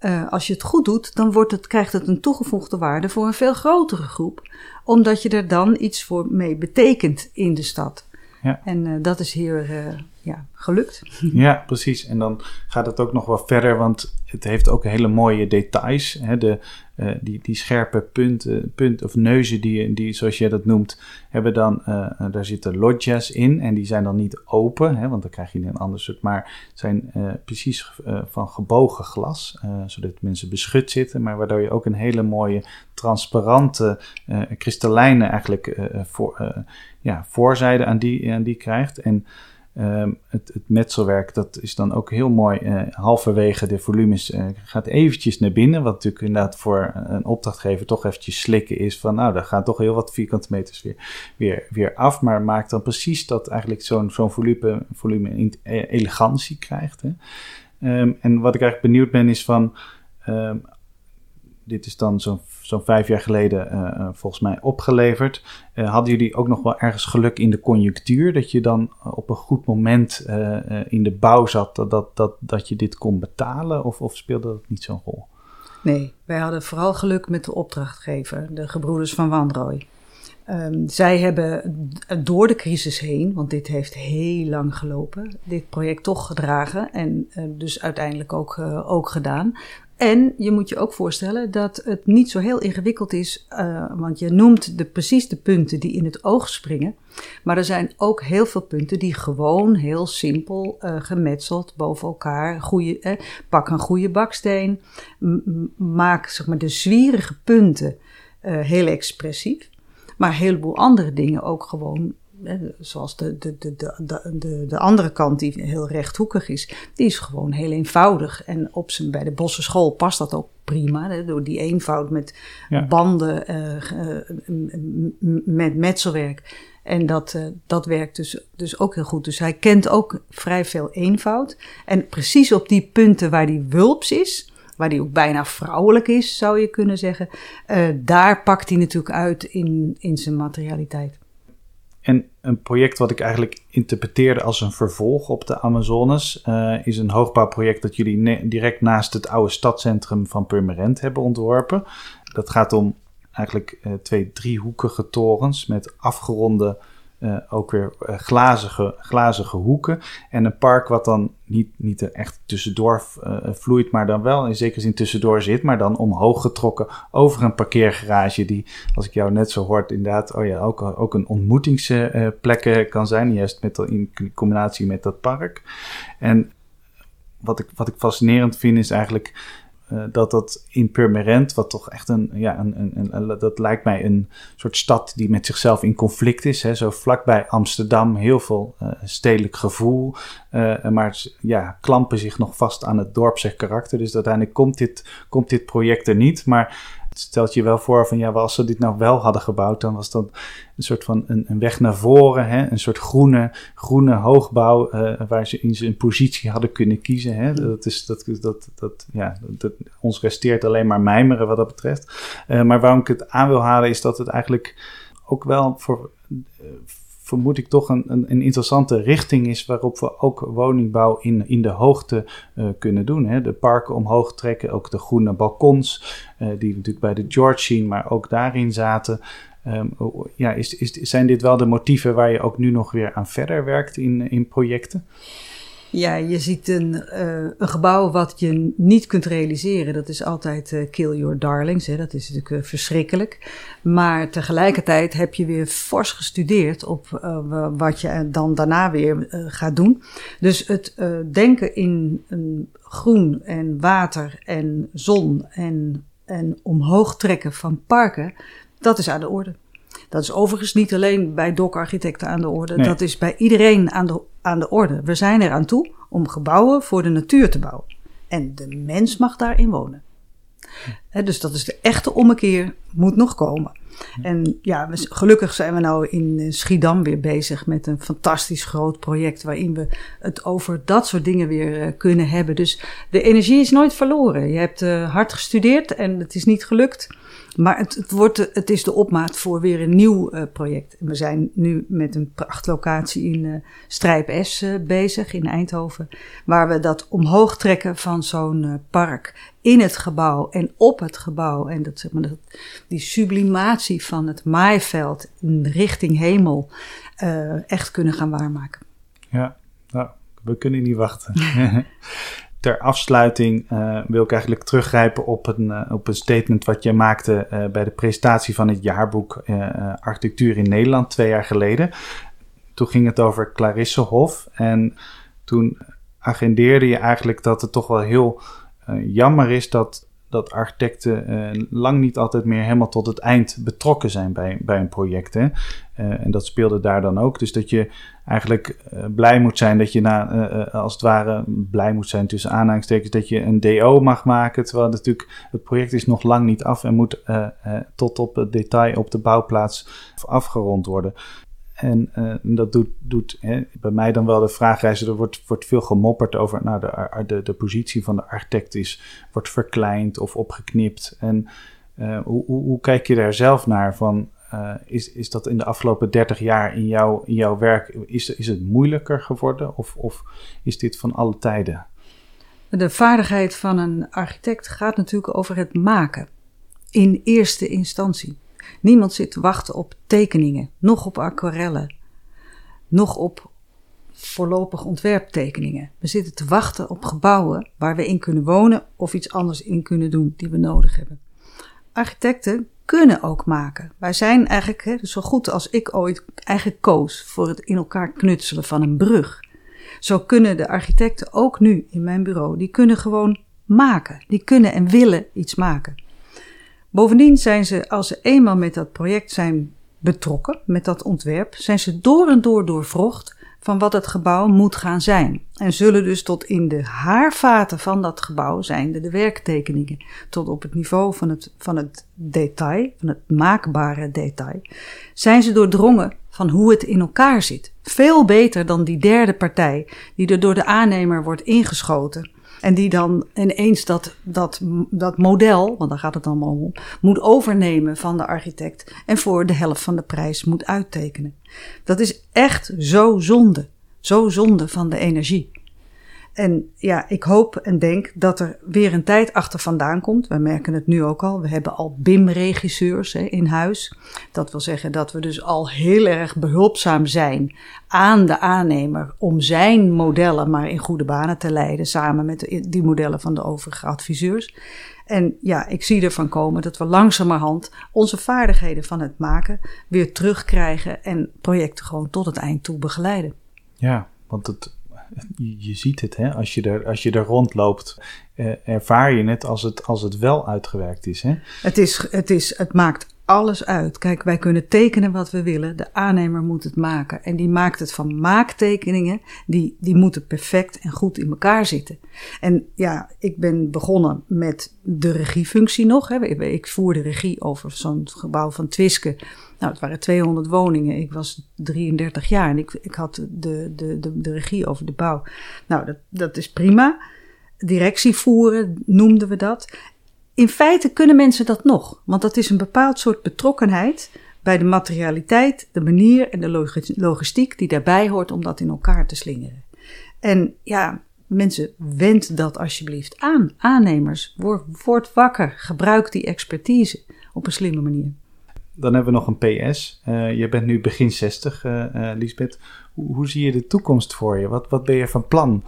Uh, als je het goed doet, dan wordt het, krijgt het een toegevoegde waarde voor een veel grotere groep, omdat je er dan iets voor mee betekent in de stad. Ja. En uh, dat is hier uh, ja, gelukt. <laughs> Ja, precies. En dan gaat het ook nog wel verder, want het heeft ook hele mooie details. Hè? De, uh, die, die scherpe punten, punt of neuzen, die, die, zoals jij dat noemt, hebben dan, uh, daar zitten loggia's in. En die zijn dan niet open, hè? want dan krijg je een ander soort, maar zijn precies van gebogen glas, zodat mensen beschut zitten, maar waardoor je ook een hele mooie, transparante, kristallijne eigenlijk voor, ja, voorzijde aan die, aan die krijgt. En Um, het, het, metselwerk, dat is dan ook heel mooi. Uh, halverwege de volumes uh, gaat eventjes naar binnen. Wat natuurlijk inderdaad voor een opdrachtgever toch eventjes slikken is. Van nou, daar gaan toch heel wat vierkante meters weer, weer, weer af. Maar maakt dan precies dat eigenlijk zo'n zo'n volume, volume in elegantie krijgt. Hè. Um, en wat ik eigenlijk benieuwd ben is van... Um, dit is dan zo'n zo'n vijf jaar geleden uh, volgens mij opgeleverd. Uh, hadden jullie ook nog wel ergens geluk in de conjunctuur? Dat je dan op een goed moment in de bouw zat dat, dat, dat, dat je dit kon betalen? Of, of speelde dat niet zo'n rol? Nee, wij hadden vooral geluk met de opdrachtgever, de gebroeders van Wandrooy. Um, zij hebben door de crisis heen, want dit heeft heel lang gelopen, dit project toch gedragen en uh, dus uiteindelijk ook, uh, ook gedaan. En je moet je ook voorstellen dat het niet zo heel ingewikkeld is, uh, want je noemt de, precies de punten die in het oog springen. Maar er zijn ook heel veel punten die gewoon heel simpel gemetseld boven elkaar. Goeie, eh, pak een goede baksteen, maak zeg maar, de zwierige punten heel expressief. Maar een heleboel andere dingen ook gewoon zoals de, de, de, de, de, andere kant die heel rechthoekig is, die is gewoon heel eenvoudig. En op zijn, bij de Bosse school past dat ook prima, hè, door die eenvoud met ja. banden, uh, met metselwerk. En dat, uh, dat werkt dus, dus ook heel goed. Dus hij kent ook vrij veel eenvoud. En precies op die punten waar die wulps is, waar die ook bijna vrouwelijk is, zou je kunnen zeggen. Uh, daar pakt hij natuurlijk uit in, in zijn materialiteit. En een project wat ik eigenlijk interpreteerde als een vervolg op de Amazones uh, is een hoogbouwproject dat jullie direct naast het oude stadscentrum van Purmerend hebben ontworpen. Dat gaat om eigenlijk uh, twee driehoekige torens met afgeronde uh, ook weer uh, glazige, glazige hoeken. En een park wat dan niet, niet echt tussendoor uh, vloeit, maar dan wel in zekere zin tussendoor zit, maar dan omhoog getrokken over een parkeergarage die, als ik jou net zo hoort, inderdaad oh ja, ook, ook een ontmoetingsplek kan zijn, juist met, in combinatie met dat park. En wat ik, wat ik fascinerend vind is eigenlijk uh, dat dat in wat toch echt een, ja, een, een, dat lijkt mij een soort stad die met zichzelf in conflict is. Hè? Zo vlakbij Amsterdam, heel veel uh, stedelijk gevoel, uh, maar ja, klampen zich nog vast aan het dorpse karakter. Dus uiteindelijk komt dit, komt dit project er niet. Maar stelt je wel voor van ja, als ze dit nou wel hadden gebouwd, dan was dat een soort van een, een weg naar voren, hè? een soort groene, groene hoogbouw uh, waar ze in zijn positie hadden kunnen kiezen. Hè? Dat is, dat, dat, dat, ja, dat, ons resteert alleen maar mijmeren wat dat betreft. Uh, maar waarom ik het aan wil halen is dat het eigenlijk ook wel voor uh, vermoed ik toch een, een, interessante richting is waarop we ook woningbouw in, in de hoogte uh, kunnen doen. Hè. De parken omhoog trekken, ook de groene balkons, uh, die natuurlijk bij de George zien, maar ook daarin zaten. Um, ja, is, is, zijn dit wel de motieven waar je ook nu nog weer aan verder werkt in, in projecten? Ja, je ziet een, uh, een gebouw wat je niet kunt realiseren. Dat is altijd uh, kill your darlings. Hè. Dat is natuurlijk uh, verschrikkelijk. Maar tegelijkertijd heb je weer fors gestudeerd op wat je dan daarna weer gaat doen. Dus het denken in een groen en water en zon en, en omhoog trekken van parken, dat is aan de orde. Dat is overigens niet alleen bij dokarchitecten aan de orde. Nee. Dat is bij iedereen aan de, aan de orde. We zijn er aan toe om gebouwen voor de natuur te bouwen. En de mens mag daarin wonen. Dus dat is de echte ommekeer, moet nog komen. En ja, gelukkig zijn we nou in Schiedam weer bezig met een fantastisch groot project waarin we het over dat soort dingen weer uh, kunnen hebben. Dus de energie is nooit verloren. Je hebt uh, hard gestudeerd en het is niet gelukt. Maar het, wordt, het is de opmaat voor weer een nieuw uh, project. We zijn nu met een prachtlocatie in uh, Strijp S bezig in Eindhoven. Waar we dat omhoog trekken van zo'n park in het gebouw en op het gebouw. En dat, zeg maar, dat, die sublimatie van het maaiveld richting hemel echt kunnen gaan waarmaken. Ja, nou, we kunnen niet wachten. <laughs> ter afsluiting uh, wil ik eigenlijk teruggrijpen op een, uh, op een statement wat je maakte bij de presentatie van het jaarboek Architectuur in Nederland twee jaar geleden. Toen ging het over Clarisse Hof en toen agendeerde je eigenlijk dat het toch wel heel jammer is dat, dat architecten lang niet altijd meer helemaal tot het eind betrokken zijn bij, bij een project. Hè? en dat speelde daar dan ook. Dus dat je eigenlijk blij moet zijn dat je na, als het ware blij moet zijn tussen aanhalingstekens dat je een DO mag maken. Terwijl natuurlijk het project is nog lang niet af en moet tot op het detail op de bouwplaats afgerond worden. En dat doet, doet hè, bij mij dan wel de vraagreizen. Er wordt, wordt veel gemopperd over nou, de, de, de positie van de architect is, wordt verkleind of opgeknipt. En hoe, hoe, hoe kijk je daar zelf naar? Van, uh, is, is dat in de afgelopen 30 jaar in, jou, in jouw werk, is, is het moeilijker geworden of, of is dit van alle tijden? De vaardigheid van een architect gaat natuurlijk over het maken. In eerste instantie. Niemand zit te wachten op tekeningen, nog op aquarellen, nog op voorlopig ontwerptekeningen. We zitten te wachten op gebouwen waar we in kunnen wonen of iets anders in kunnen doen die we nodig hebben. Architecten kunnen ook maken. Wij zijn eigenlijk, hè, zo goed als ik ooit eigenlijk koos voor het in elkaar knutselen van een brug. Zo kunnen de architecten ook nu in mijn bureau, die kunnen gewoon maken. Die kunnen en willen iets maken. Bovendien zijn ze, als ze eenmaal met dat project zijn betrokken, met dat ontwerp, zijn ze door en door doorvrocht van wat het gebouw moet gaan zijn. En zullen dus tot in de haarvaten van dat gebouw zijn de werktekeningen. Tot op het niveau van het, van het detail, van het maakbare detail, zijn ze doordrongen van hoe het in elkaar zit. Veel beter dan die derde partij die er door de aannemer wordt ingeschoten En die dan ineens dat, dat, dat model, want daar gaat het allemaal om, moet overnemen van de architect en voor de helft van de prijs moet uittekenen. Dat is echt zo zonde. Zo zonde van de energie. En ja, ik hoop en denk dat er weer een tijd achter vandaan komt. We merken het nu ook al. We hebben al BIM-regisseurs in huis. Dat wil zeggen dat we dus al heel erg behulpzaam zijn aan de aannemer om zijn modellen maar in goede banen te leiden, samen met die modellen van de overige adviseurs. En ja, ik zie ervan komen dat we langzamerhand onze vaardigheden van het maken weer terugkrijgen en projecten gewoon tot het eind toe begeleiden. Ja, want het, je ziet het, hè? Als, je er, als je er rondloopt, eh, ervaar je het als, het als het wel uitgewerkt is. Hè? Het, is, het, is, het maakt alles uit. Kijk, wij kunnen tekenen wat we willen. De aannemer moet het maken. En die maakt het van maaktekeningen. Die, die moeten perfect en goed in elkaar zitten. En ja, ik ben begonnen met de regiefunctie nog. Hè. Ik voer de regie over zo'n gebouw van Twiske. Nou, het waren 200 woningen. Ik was 33 jaar en ik, ik had de, de, de, regie over de bouw. Nou, dat, dat is prima. Directie voeren noemden we dat. In feite kunnen mensen dat nog, want dat is een bepaald soort betrokkenheid bij de materialiteit, de manier en de logistiek die daarbij hoort om dat in elkaar te slingeren. En ja, mensen, wend dat alsjeblieft aan. Aannemers, word, word wakker, gebruik die expertise op een slimme manier. Dan hebben we nog een PS. Uh, je bent nu begin 60, uh, uh, Lisbeth. Hoe, hoe, zie je de toekomst voor je? Wat, wat ben je van plan?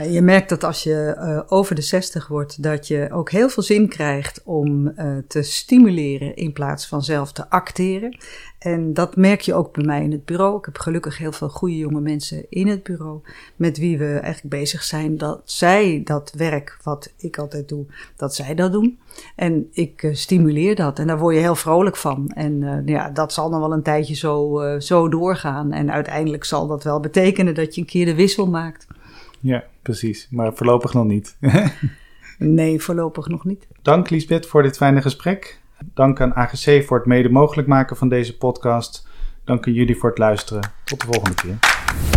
Je merkt dat als je uh, over de 60 wordt, dat je ook heel veel zin krijgt om uh, te stimuleren in plaats van zelf te acteren. En dat merk je ook bij mij in het bureau. Ik heb gelukkig heel veel goede jonge mensen in het bureau met wie we eigenlijk bezig zijn dat zij dat werk wat ik altijd doe, dat zij dat doen. En ik stimuleer dat en daar word je heel vrolijk van. En ja, dat zal nog wel een tijdje zo, zo doorgaan. En uiteindelijk zal dat wel betekenen dat je een keer de wissel maakt. Ja, precies. Maar voorlopig nog niet. <laughs> nee, voorlopig nog niet. Dank Liesbeth voor dit fijne gesprek. Dank aan AGC voor het mede mogelijk maken van deze podcast. Dank aan jullie voor het luisteren. Tot de volgende keer.